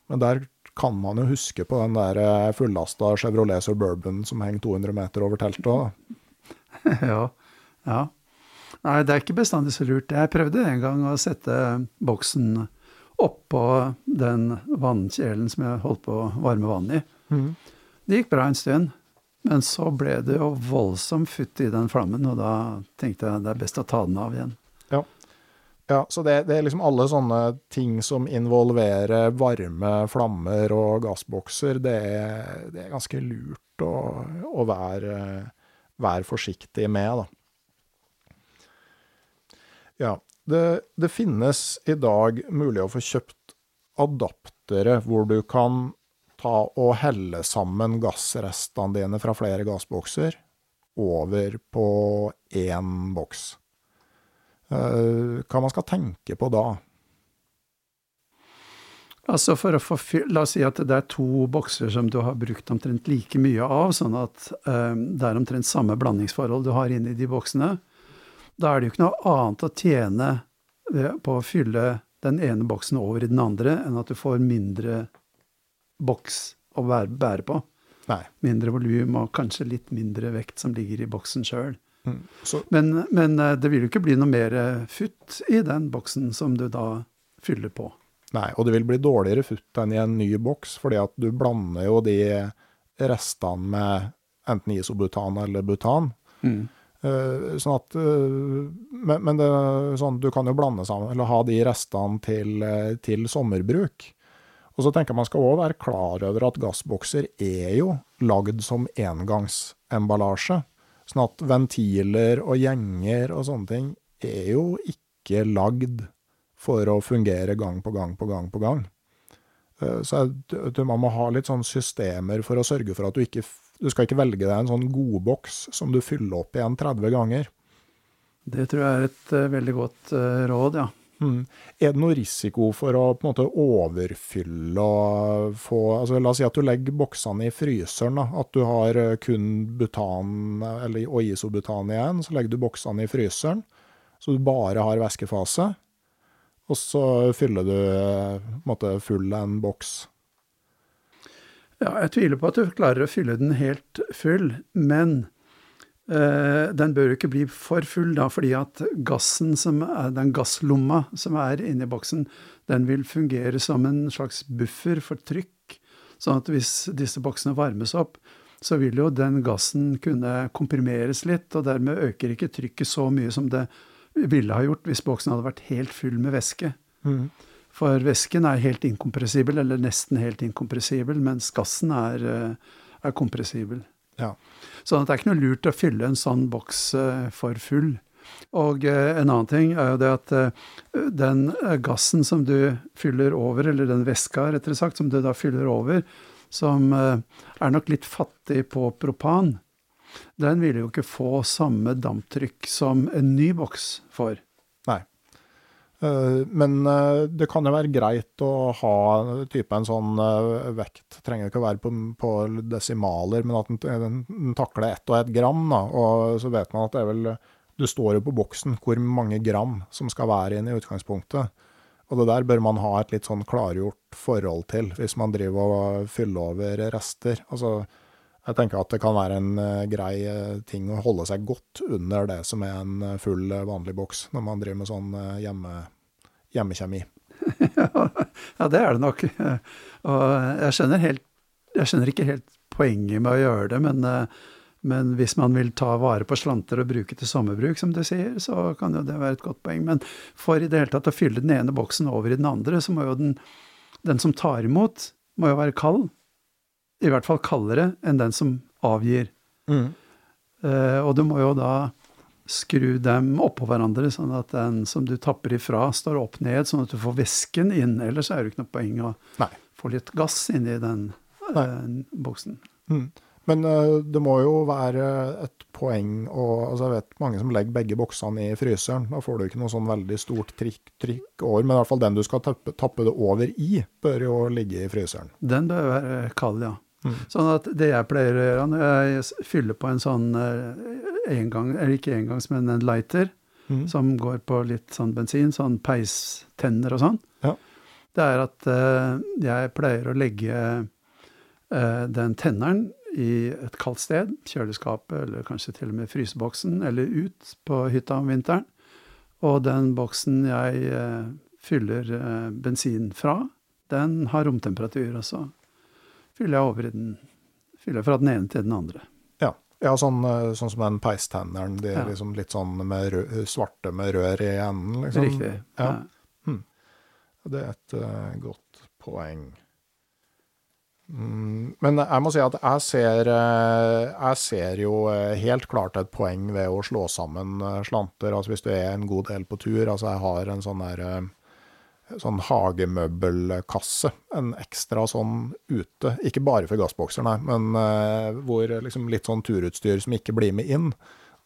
Men der kan man jo huske på den der eh, fullasta Chevrolet Suburban som henger 200 meter over teltet òg. ja. ja. Nei, det er ikke bestandig så lurt. Jeg prøvde en gang å sette boksen oppå den vannkjelen som jeg holdt på å varme vann i. Mm. Det gikk bra en stund. Men så ble det jo voldsom futt i den flammen, og da tenkte jeg det er best å ta den av igjen. Ja, så det, det, er liksom alle sånne ting som involverer varme flammer og gassbokser, det er, det er ganske lurt å, å være, være, forsiktig med, da. Ja, det, det finnes i dag mulig å få kjøpt adaptere hvor du kan ta og helle sammen gassrestene dine fra flere gassbokser over på én boks. Uh, hva man skal tenke på da? Altså få La oss si at det er to bokser som du har brukt omtrent like mye av, sånn at eh, det er omtrent samme blandingsforhold du har inni de boksene. Da er det jo ikke noe annet å tjene på å fylle den ene boksen over i den andre, enn at du får mindre boks å bære på. Nei. Mindre volum og kanskje litt mindre vekt som ligger i boksen sjøl. Mm. Men, men, eh, det vil jo ikke bli noe mer futt i den boksen som du da fyller på. Nei, og det vil bli dårligere futt enn i en ny boks, fordi at du blander jo de restene med enten isobutan eller butan. Mm. Uh, sånn at Men, men det, sånn, du kan jo blande sammen, eller ha de restene til, til sommerbruk. Og så tenker jeg man skal òg være klar over at gassbokser er jo lagd som engangsemballasje. Sånn at ventiler og gjenger og sånne ting er jo ikke lagd for å fungere gang på gang på gang på gang. Eh, så man må ha litt sånn systemer for å sørge for at du ikke Du skal ikke velge deg en sånn godboks som du fyller opp igjen 30 ganger. Det tror jeg er et uh, veldig godt uh, råd, ja. Mm. Er det noe risiko for å på en måte overfylle og få altså La oss si at du legger boksene i fryseren. Da. At du har kun butan eller, og isobutan igjen. Så legger du boksene i fryseren, så du bare har væskefase. Og så fyller du måte, full en boks. Ja, jeg tviler på at du klarer å fylle den helt full, men den bør jo ikke bli for full, da, fordi at gassen som er, den gasslomma som er inni boksen, den vil fungere som en slags buffer for trykk. Sånn at hvis disse boksene varmes opp, så vil jo den gassen kunne komprimeres litt, og dermed øker ikke trykket så mye som det ville ha gjort hvis boksen hadde vært helt full med væske. Mm. For væsken er helt inkompressibel, eller nesten helt inkompressibel, mens gassen er, eh, er kompressibel. Ja. Så det er ikke noe lurt å fylle en sånn boks eh, for full. Og eh, en annen ting er jo det at den gassen som du fyller over, eller den væska rettere sagt, som du da fyller over, som er nok litt fattig på propan, den vil jo ikke få samme damptrykk som en ny boks får. Eh, men eh, det kan jo være greit å ha type en sånn eh, vekt. Trenger ikke å være på, på desimaler, men at den, den takler ett og ett gram. Da. Og så vet man at det er vel Du står jo på boksen hvor mange gram som skal være inn i utgangspunktet. Og det der bør man ha et litt sånn klargjort forhold til, hvis man driver og fyller over rester. Altså jeg tenker at det kan være en grei ting å holde seg godt under det som er en full, vanlig boks, når man driver med sånn hjemme, hjemmekjemi. ja, det er det nok. Og jeg skjønner, helt, jeg skjønner ikke helt poenget med å gjøre det, men, men, hvis man vil ta vare på slanter og bruke til sommerbruk, som du sier, så kan jo det være et godt poeng. Men for i det hele tatt å fylle den ene boksen over i den andre, så må jo den, den som tar imot, må jo være kald i hvert fall kaldere enn den som avgir. Mm. Uh, og du må jo da skru dem oppå hverandre, sånn at den som du tapper ifra, står opp ned, sånn at du får væsken inn. Ellers er det ikke noe poeng å Nei. få litt gass inni den uh, boksen. Mm. Men uh, det må jo være et poeng å altså Jeg vet mange som legger begge boksene i fryseren. Da får du ikke noe sånn veldig stort trykk, trykk over, men i hvert fall den du skal tappe, tappe det over i, bør jo ligge i fryseren. Den bør være kald, ja. Mm. Sånn at det jeg pleier å gjøre når jeg fyller på en sånn eh, engang, eller ikke engangs, men en lighter, mm. som går på litt sånn bensin, sånn peistenner og sånn, ja. det er at uh, jeg pleier å legge uh, den tenneren i et kaldt sted, kjøleskapet eller kanskje til og med fryseboksen, eller ut på hytta om vinteren. Og den boksen jeg fyller bensin fra, den har romtemperatur også fyller jeg over i den Fyller fra den ene til den andre. Ja, ja sånn, eh, sånn, som den peistenneren. De er ja. liksom litt sånn med rød, svarte med rør i enden, liksom. Riktig. Ja. Hm. Det er et uh, godt poeng. Mm, men jeg må si at jeg ser, jeg ser jo helt klart et poeng ved å slå sammen slanter. Altså hvis du er en god del på tur. Altså jeg har en sånn der sånn hagemøbelkasse, en ekstra sånn ute. Ikke bare for gassbokser, nei, men uh, hvor liksom litt sånn turutstyr som ikke blir med inn,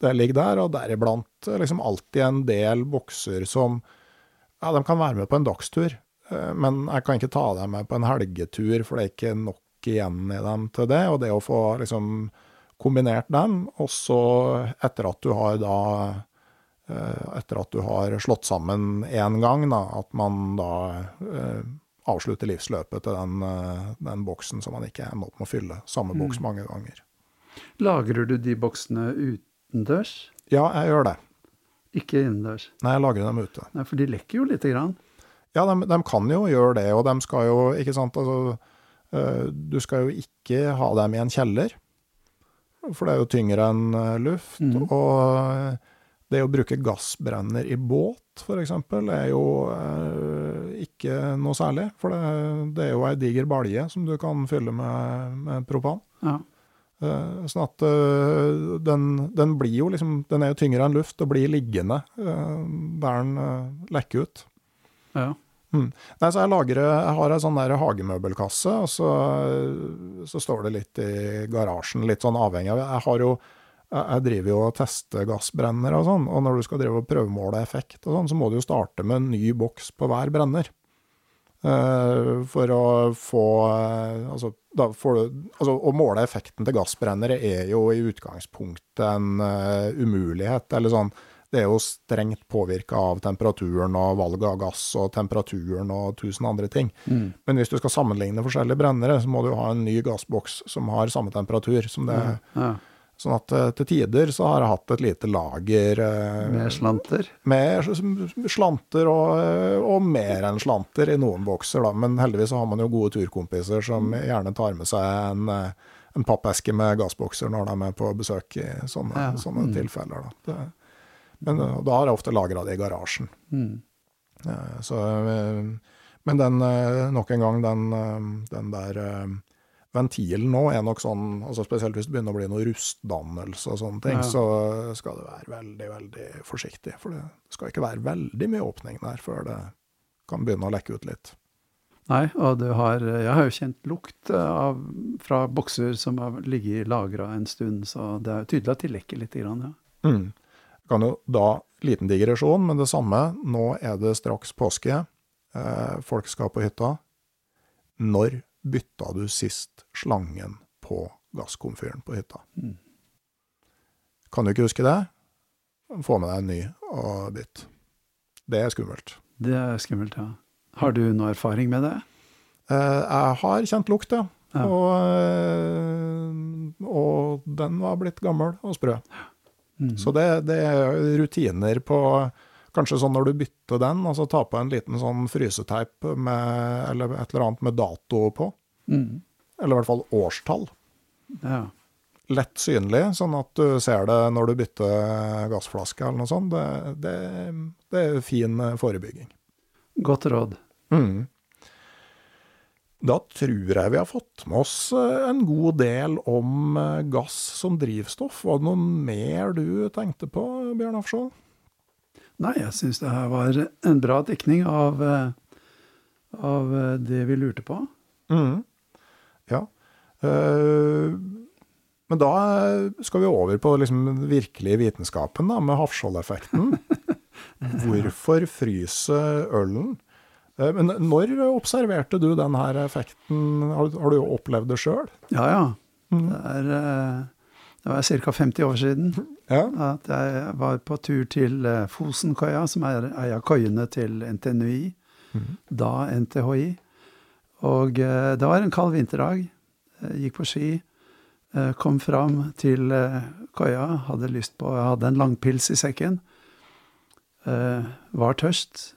det ligger der. Og deriblant liksom alltid en del bokser som ja, de kan være med på en dagstur. Eh, men jeg kan ikke ta dem med på en helgetur, for det er ikke nok igjen i dem til det. Og det å få liksom kombinert dem, og så etter at du har da etter at du har slått sammen én gang, da, at man da eh, avslutter livsløpet til den, den, boksen som man ikke ender opp med å fylle. Samme boks mm. mange ganger. Lagrer du de boksene utendørs? Ja, jeg gjør det. Ikke innendørs? Nei, jeg lagrer dem ute. Nei, For de lekker jo lite grann? Ja, de, de, kan jo gjøre det, og de skal jo Ikke sant, altså Du skal jo ikke ha dem i en kjeller, for det er jo tyngre enn luft. Mm. Og det å bruke gassbrenner i båt, f.eks., er jo eh, ikke noe særlig. For det, det, er jo ei diger balje som du kan fylle med, med propan. Ja. Eh, sånn at eh, den, den, blir jo liksom Den er jo tyngre enn luft og blir liggende uh, der den lekker ut. Ja. Mm. Nei, så jeg, lager, jeg har ei sånn der hagemøbelkasse, og så, så, står det litt i garasjen, litt sånn avhengig av Jeg har jo jeg driver jo og tester gassbrennere og sånn, og når du skal drive og prøvemåle effekt og sånn, så må du jo starte med en ny boks på hver brenner. Uh, for å få uh, altså, da får du, altså, Å måle effekten til gassbrennere er jo i utgangspunktet en uh, umulighet. eller sånn, Det er jo strengt påvirka av temperaturen og valget av gass og temperaturen og tusen andre ting. Mm. Men hvis du skal sammenligne forskjellige brennere, så må du ha en ny gassboks som har samme temperatur som det. Ja, ja. Sånn at uh, til tider så har jeg hatt et lite lager uh, Med slanter? Med slanter og, uh, og, mer enn slanter i noen bokser, da. Men heldigvis så har man jo gode turkompiser som gjerne tar med seg en, en pappeske med gassbokser når de er med på besøk i sånne, ja. sånne mm. tilfeller. Da. Men da har jeg ofte lagra det i garasjen. Mm. så Men den, nok en gang, den, den der ventilen nå er nok sånn, altså spesielt hvis det begynner å bli noe rustdannelse og sånne ting, ja. så skal det være veldig, veldig forsiktig. For det skal ikke være veldig mye åpning der før det kan begynne å lekke ut litt. Nei, og du har Jeg har jo kjent lukt av, fra bokser som har ligget lagra en stund, så det er tydelig at de lekker litt. Grann, ja. Mm. Kan jo da Liten digresjon, men det samme. Nå er det straks påske. Eh, folk skal på hytta. Når bytta du sist slangen på gasskomfyren på hytta? Mm. Kan du ikke huske det? Få med deg en ny og bytt. Det er skummelt. Det er skummelt, ja. Har du noe erfaring med det? Eh, jeg har kjent lukt, ja. ja. Og, eh, og, den var blitt gammel og sprø. Mm. Så det, det, er rutiner på Kanskje sånn når du bytter den, altså ta på en liten sånn fryseteip med, eller et eller annet med dato på. Mm. Eller i hvert fall årstall. Ja. Lett synlig, sånn at du ser det når du bytter gassflaske eller noe sånt. Det, det, det er fin forebygging. Godt råd. Mm. Da tror jeg vi har fått med oss en god del om gass som drivstoff. Var det noe mer du tenkte på, Bjørn Afskjold? Nei, jeg syns det her var en bra dekning av, eh, av eh, det vi lurte på. Mm. Ja. Uh, men da skal vi over på liksom den virkelige vitenskapen, da, med Hafskjold-effekten. Hvorfor fryser ølen? Uh, men når observerte du denne effekten? Har, har du opplevd det sjøl? Ja, ja. Mm. Det er... Uh det var ca. 50 år siden ja. at jeg var på tur til Fosenkøya, Fosenkoia, som er ei av koiene til NTNUI, mm. da NTHI. Og eh, det var en kald vinterdag. Jeg gikk på ski. Eh, kom fram til koia, hadde lyst på Jeg hadde en langpils i sekken. Var tørst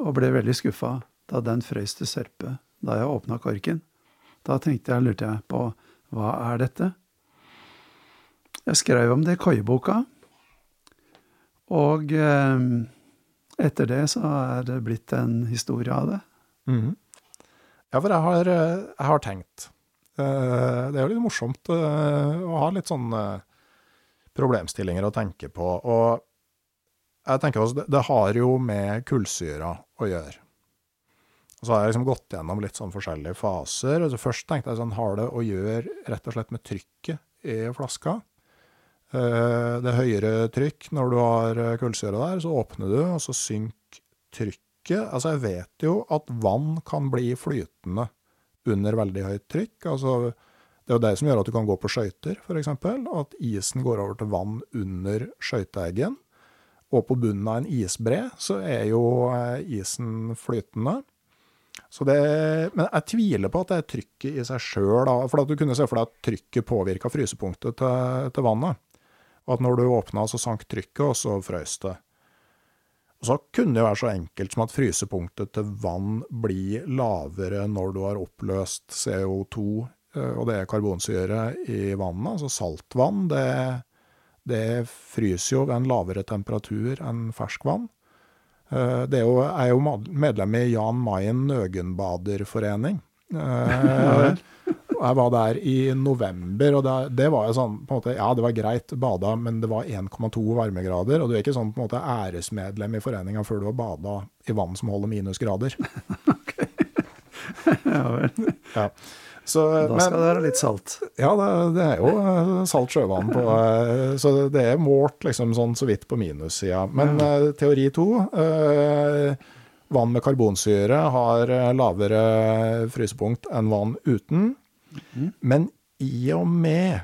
og ble veldig skuffa da den frøys til sørpe da jeg åpna korken. Da tenkte jeg, lurte jeg på hva er dette? Jeg skrev om det i koieboka. Og eh, etter det så er det blitt en historie av det. Mm. Ja, for jeg har, jeg har tenkt uh, Det er jo litt morsomt uh, å ha litt sånne problemstillinger å tenke på. Og jeg tenker også, det, har jo med kullsyra å gjøre. Og så har jeg liksom gått gjennom litt sånn forskjellige faser. og Først tenkte jeg sånn, har det å gjøre rett og slett med trykket i flaska? Eh, det er høyere trykk. Når du har eh, kullsyre der, så åpner du, og så synker trykket Altså, jeg vet jo at vann kan bli flytende under veldig høyt trykk. Altså, det er jo det som gjør at du kan gå på skøyter, f.eks. At isen går over til vann under skøyteeggen. Og på bunnen av en isbre så er jo eh, isen flytende. Det, men jeg tviler på at det er trykket i seg sjøl. For at du kunne se for deg at trykket påvirka frysepunktet til, til, vannet. Og at når du åpna, så sank trykket, og så frøs det. Og så kunne det være så enkelt som at frysepunktet til vann blir lavere når du har oppløst CO2, eh, og det er karbonsyre i vannet. Altså saltvann, det, det fryser jo ved en lavere temperatur enn ferskvann. Eh, det er jo, er jo medlem i Jan Mayen Nøgenbaderforening. Jeg var der i november, og det, det, var jo sånn på en måte, Ja, det var greit, bada, men det var 1,2 varmegrader. Og du er ikke sånn på en måte æresmedlem i foreninga før du har bada i vann som holder minusgrader. ok. ja vel. Ja. Så, da skal men, det være litt salt? Ja, det, det, er jo eh, salt sjøvann på eh, Så det er målt liksom sånn så vidt på minussida. Men ja. uh, teori to Vann med karbonsyre har lavere frysepunkt enn vann uten. Men i og med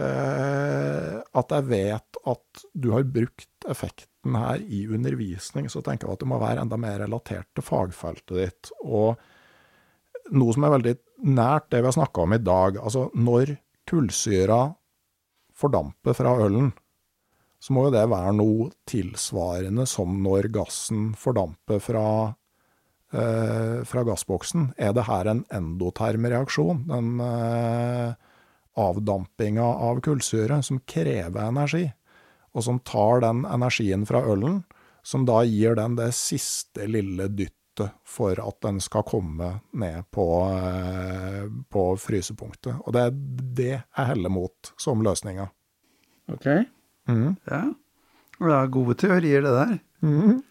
eh, at jeg vet at du har brukt effekten her i undervisning, så tenker jeg at det må være enda mer relatert til fagfeltet ditt. Og noe som er veldig nært det vi har snakka om i dag. Altså, når kullsyra fordamper fra ølen, så må jo det være noe tilsvarende som når gassen fordamper fra, eh, fra gassboksen. Er det her en endotermreaksjon, den eh, avdampinga av kullsyre, som krever energi, og som tar den energien fra ølen, som da gir den det siste lille dyttet for at den skal komme ned på, eh, på frysepunktet. Og det er det jeg heller mot som løsninga. Ok. Mm. Ja. Det er gode teorier, det der. Mm.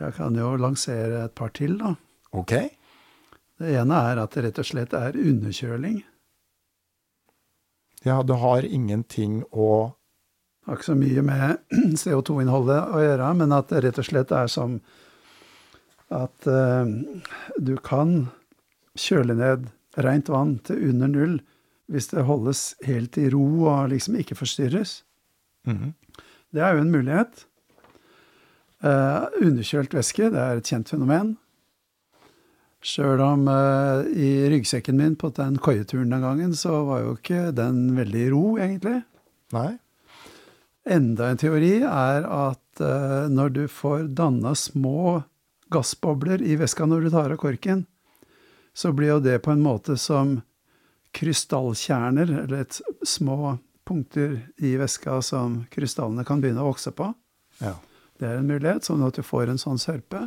Jeg kan jo lansere et par til, da. Ok. Det ene er at det rett og slett er underkjøling. Ja, du har ingenting å Det har ikke så mye med CO2-innholdet å gjøre, men at det rett og slett er som at uh, du kan kjøle ned rent vann til under null hvis det holdes helt i ro og liksom ikke forstyrres. Mm -hmm. Det er jo en mulighet. Uh, underkjølt væske, det er et kjent fenomen. Sjøl om uh, i ryggsekken min på den koieturen den gangen, så var jo ikke den veldig ro, egentlig. Nei. Enda en teori er at uh, når du får danna små gassbobler i væska når du tar av korken, så blir jo det på en måte som krystallkjerner, eller et små punkter i væska som krystallene kan begynne å vokse på. Ja. Det er en mulighet, sånn at du får en sånn sørpe.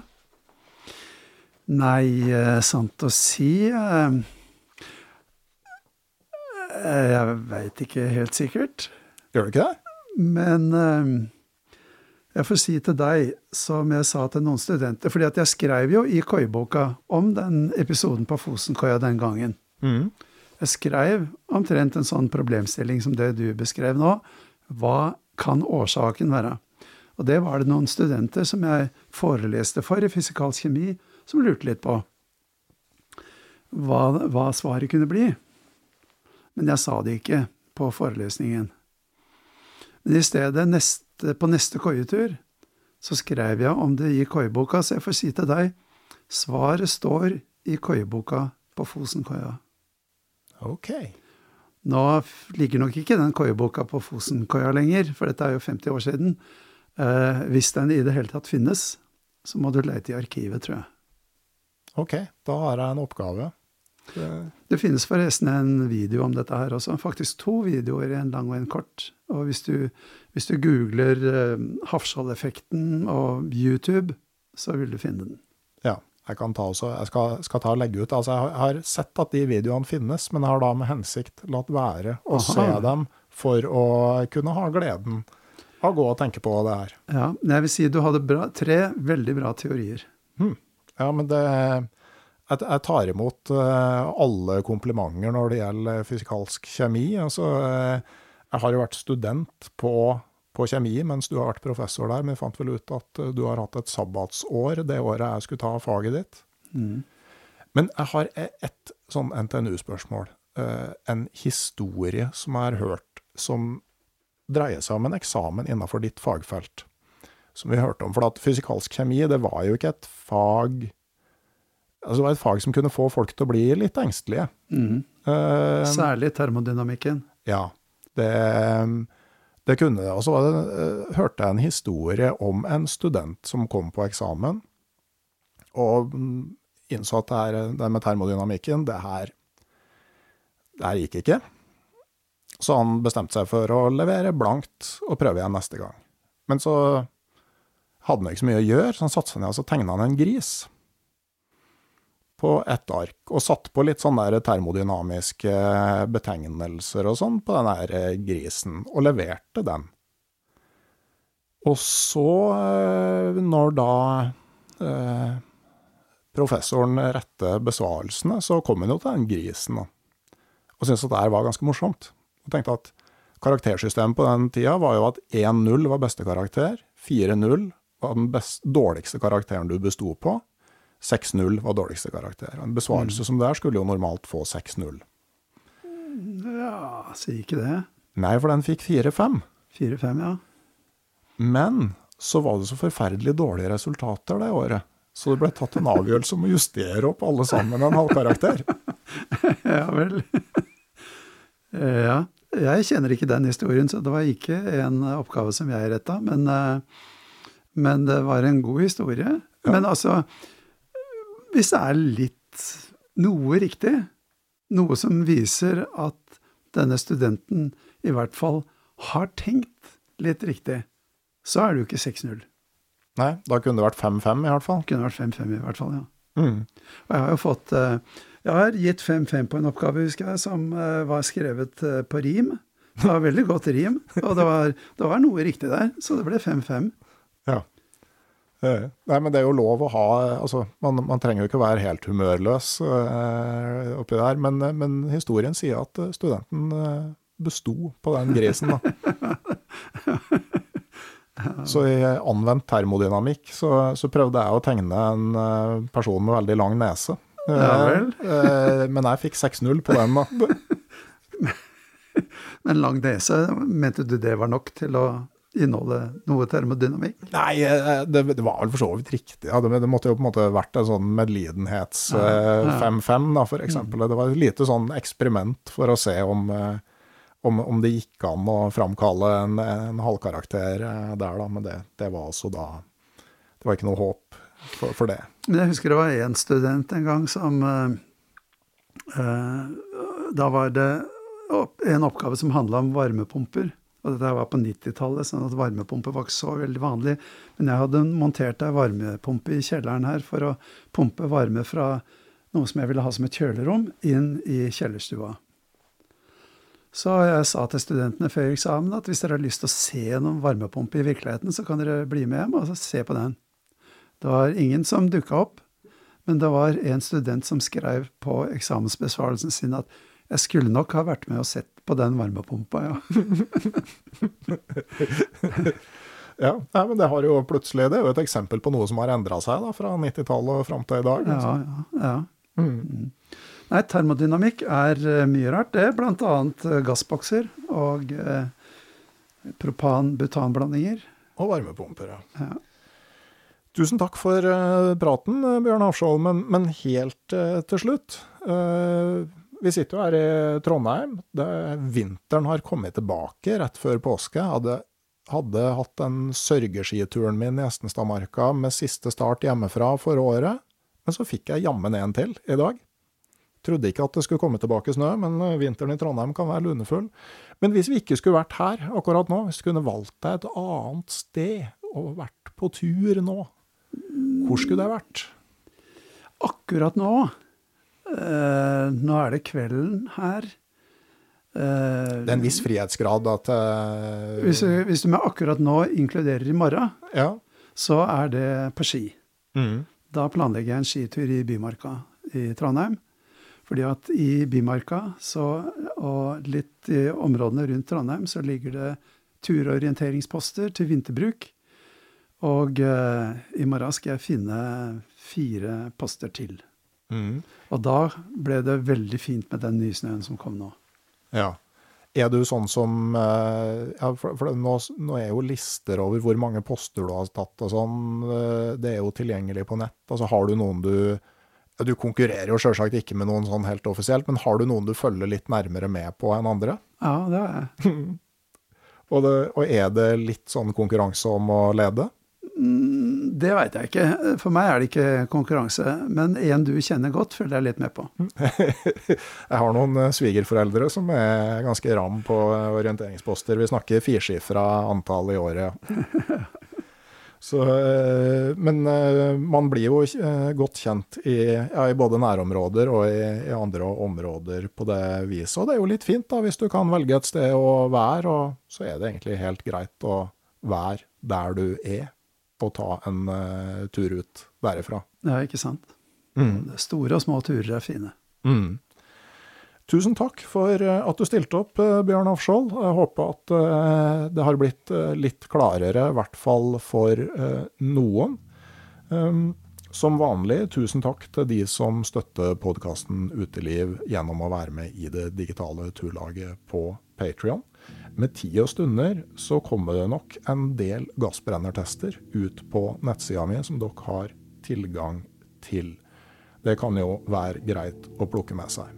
Nei, eh, sant å si eh, eh Jeg veit ikke helt sikkert. Gjør du ikke det? Men jeg får si til deg, som jeg sa til noen studenter, fordi at jeg skrev jo i koiboka om den episoden på Fosenkoia den gangen. Mm. Jeg skrev omtrent en sånn problemstilling som det du beskrev nå. Hva kan årsaken være? Og det var det noen studenter som jeg foreleste for i fysikalsk kjemi, som lurte litt på hva, hva svaret kunne bli. Men jeg sa det ikke på forelesningen. Men i stedet, neste, på neste koietur, så skrev jeg om det i koieboka, så jeg får si til deg svaret står i koieboka på Fosenkoia. Ok. Nå ligger nok ikke den koieboka på Fosenkoia lenger, for dette er jo 50 år siden. Eh, hvis den i det hele tatt finnes, så må du lete i arkivet, tror jeg. Ok, da har jeg en oppgave. Det, det finnes forresten en video om dette her også. Faktisk to videoer, en lang og en kort. Og hvis du, hvis du googler eh, Hafskjold-effekten og YouTube, så vil du finne den. Ja, jeg kan ta også, jeg skal, skal ta og legge ut. Altså, jeg har, sett at de videoene finnes, men jeg har da med hensikt latt være å Aha. se dem for å kunne ha gleden å gå og tenke på det her. Ja, jeg vil si du hadde bra, tre veldig bra teorier. Hmm. Ja, men det jeg, tar imot uh, alle komplimenter når det gjelder fysikalsk kjemi. Altså, uh, jeg har jo vært student på, på kjemi mens du har vært professor der, men jeg fant vel ut at eh, du har hatt et sabbatsår det året jeg skulle ta faget ditt. Mm. Men jeg har e- ett sånn NTNU-spørsmål. Eh, en historie som jeg har hørt som dreier seg om en eksamen innenfor ditt fagfelt. Som vi hørte om. For at fysikalsk kjemi, det var jo ikke et fag Altså det var et fag som kunne få folk til å bli litt engstelige. Mm. Uh, Særlig termodynamikken. ja, det, det kunne det. Og så eh, hørte jeg en historie om en student som kom på eksamen, og mm, innså at det, her, det med termodynamikken, det her, det her gikk ikke. Så han bestemte seg for å levere blankt og prøve igjen neste gang. Men så hadde han ikke så mye å gjøre, så han satte seg ned og så tegna han en gris på ett ark, og satt på litt sånne der termodynamiske betegnelser og sånn på den der eh, grisen, og leverte den. Og så, eh, når da eh, professoren rette besvarelsene, så kom han jo til den grisen. Og syntes at det her var ganske morsomt. Og tenkte at karaktersystemet på den tida var jo at 1-0 var beste karakter, 4-0 var den best, dårligste karakteren du besto på, 6-0 var dårligste karakter. En besvarelse som det her skulle jo normalt få 6-0. Ja, sier ikke det. Nei, for den fikk 4-5. 4-5, ja. Men så var det så forferdelig dårlige resultater det året. Så det ble tatt en avgjørelse om å justere opp alle sammen en halvkarakter. Ja vel. ja. Jeg kjenner ikke den historien, så det var ikke en oppgave som jeg retta. Men, eh, men det var en god historie. Men altså, hvis det er litt noe riktig, noe som viser at denne studenten i hvert fall har tenkt litt riktig, så er det jo ikke 6-0. Nei, da kunne det vært 5-5 i hvert fall. Kunne vært 5-5 i hvert fall, ja. Mm. Og jeg har jo fått eh, Jeg har gitt 5-5 på en oppgave, husker jeg, som eh, var skrevet eh, på rim. Det var veldig godt rim, og det var, det var noe riktig der, så det ble 5-5. Ja. Eh, Nei, men det er jo lov å ha altså, man, man trenger jo ikke være helt humørløs oppi der, men, men historien sier at studenten besto på den grisen, da. Så i anvendt termodynamikk så, så prøvde jeg å tegne en person med veldig lang nese. Eh, Ja vel. eh, men jeg fikk 6-0 på den, da. Men lang nese, mente du det var nok til å inneholde noe termodynamikk? Nei, eh, det, det var vel for så vidt riktig. Ja. Det, det måtte jo på en måte vært en sånn medlidenhets Ja, eh, ja. 5-5, da, for eksempel. Det var et lite sånn eksperiment for å se om, om, om det gikk an å framkalle en, en halvkarakter der, da. Men det, det var altså da Det var ikke noe håp for, for det. Men jeg husker det var én student en gang som eh, eh, Da var det en oppgave som handla om varmepumper. Og dette var på 90-tallet, sånn at varmepumper var ikke så veldig vanlig. Men jeg hadde montert ei varmepumpe i kjelleren her for å pumpe varme fra noe som jeg ville ha som et kjølerom, inn i kjellerstua. Så jeg sa til studentene før eksamen at hvis dere har lyst til å se noen varmepumpe i virkeligheten, så kan dere bli med hjem og se på den. Det var ingen som dukka opp, men det var en student som skrev på eksamensbesvarelsen sin at jeg skulle nok ha vært med og sett på den varmepumpa, ja. Ja, nei, men det har jo plutselig Det er jo et eksempel på noe som har endra seg da, fra 90-tallet og fram til i dag. Ja, altså. ja, ja. Mm. Nei, termodynamikk er eh, mye rart, det. Blant annet eh, gassbokser og eh, propan-butanblandinger. Og varmepumper, ja. Ja. Tusen takk for eh, praten, eh, Bjørn Hafskjold. Men, men helt eh, til slutt. vi sitter jo her i Trondheim. Det, vinteren har kommet tilbake rett før påske. Hadde, hadde hatt den sørgeskituren min i Estenstadmarka med siste start hjemmefra for året. Men så fikk jeg jammen en til i dag. Trodde ikke at det skulle komme tilbake snø, men vinteren i Trondheim kan være lunefull. Men hvis vi ikke skulle vært her akkurat nå, hvis vi kunne valgt deg et annet sted og vært på tur nå, hvor skulle det vært? Akkurat nå eh, Nå er det kvelden her. Eh, Det er en viss frihetsgrad at eh, hvis, hvis du med akkurat nå inkluderer i morgen, Ja. så er det på ski. Mm. Da planlegger jeg en skitur i Bymarka i Trondheim. Fordi at i Bymarka så, og litt i områdene rundt Trondheim så ligger det turorienteringsposter til vinterbruk. Og uh, i morgen skal jeg finne fire poster til. Mm. Og da ble det veldig fint med den nysnøen som kom nå. Ja. Er du sånn som uh, ja, For, for nå, nå, er jo lister over hvor mange poster du har tatt og sånn. Uh, det er jo tilgjengelig på nett. Altså har du noen du Du konkurrerer jo sjølsagt ikke med noen sånn helt offisielt, men har du noen du følger litt nærmere med på enn andre? Ja, det har jeg. og, det, og er det litt sånn konkurranse om å lede? Mm, det veit jeg ikke. For meg er det ikke konkurranse. Men en du kjenner godt, følger jeg litt med på. jeg har noen eh, svigerforeldre som er ganske ram på eh, orienteringsposter. Vi snakker firsifra antall i året. Så, eh, men man blir jo godt kjent i, ja, i både nærområder og i, i, andre områder på det viset. Og det er jo litt fint da, hvis du kan velge et sted å være, og så er det egentlig helt greit å være der du er å ta en uh, tur ut derifra. Ja, ikke sant. Mm. Store og små turer er fine. Mm. Tusen takk for uh, at du stilte opp, uh, Bjørn Afskjold. Jeg håper at det har blitt litt klarere, i hvert fall for noen. Um, som vanlig, tusen takk til de som støtter podkasten Uteliv gjennom å være med i det digitale turlaget på Patrion. Med tid og stunder så kommer det nok en del gassbrennertester ut på nettsida mi som dere har tilgang til. Det kan jo være greit å plukke med seg.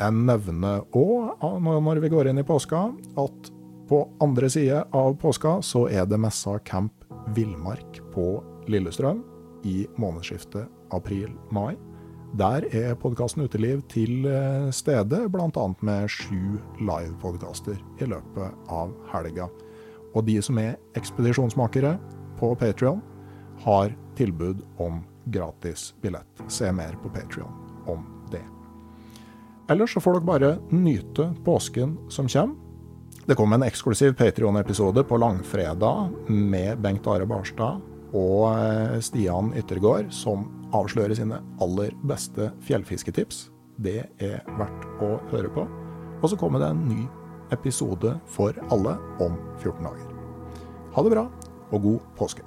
Jeg nevner òg, når vi går inn i påska, at på andre side av påska så er det messa Camp Villmark på Lillestrøm i månedsskiftet april-mai. Der er podkasten Uteliv til eh, stede, bl.a. med sju livepodkaster i løpet av helga. Og de som er ekspedisjonsmakere på Patrion, har tilbud om gratis billett. Se mer på Patrion om det. Ellers så får dere bare nyte påsken som kommer. Det kom en eksklusiv Patrion-episode på langfredag med Bengt Are Barstad og eh, Stian Yttergård, som avslører sine aller beste fjellfisketips. Det er verdt å høre på. Og så kommer det en ny episode for alle om 14 dager. Ha det bra, og god påske.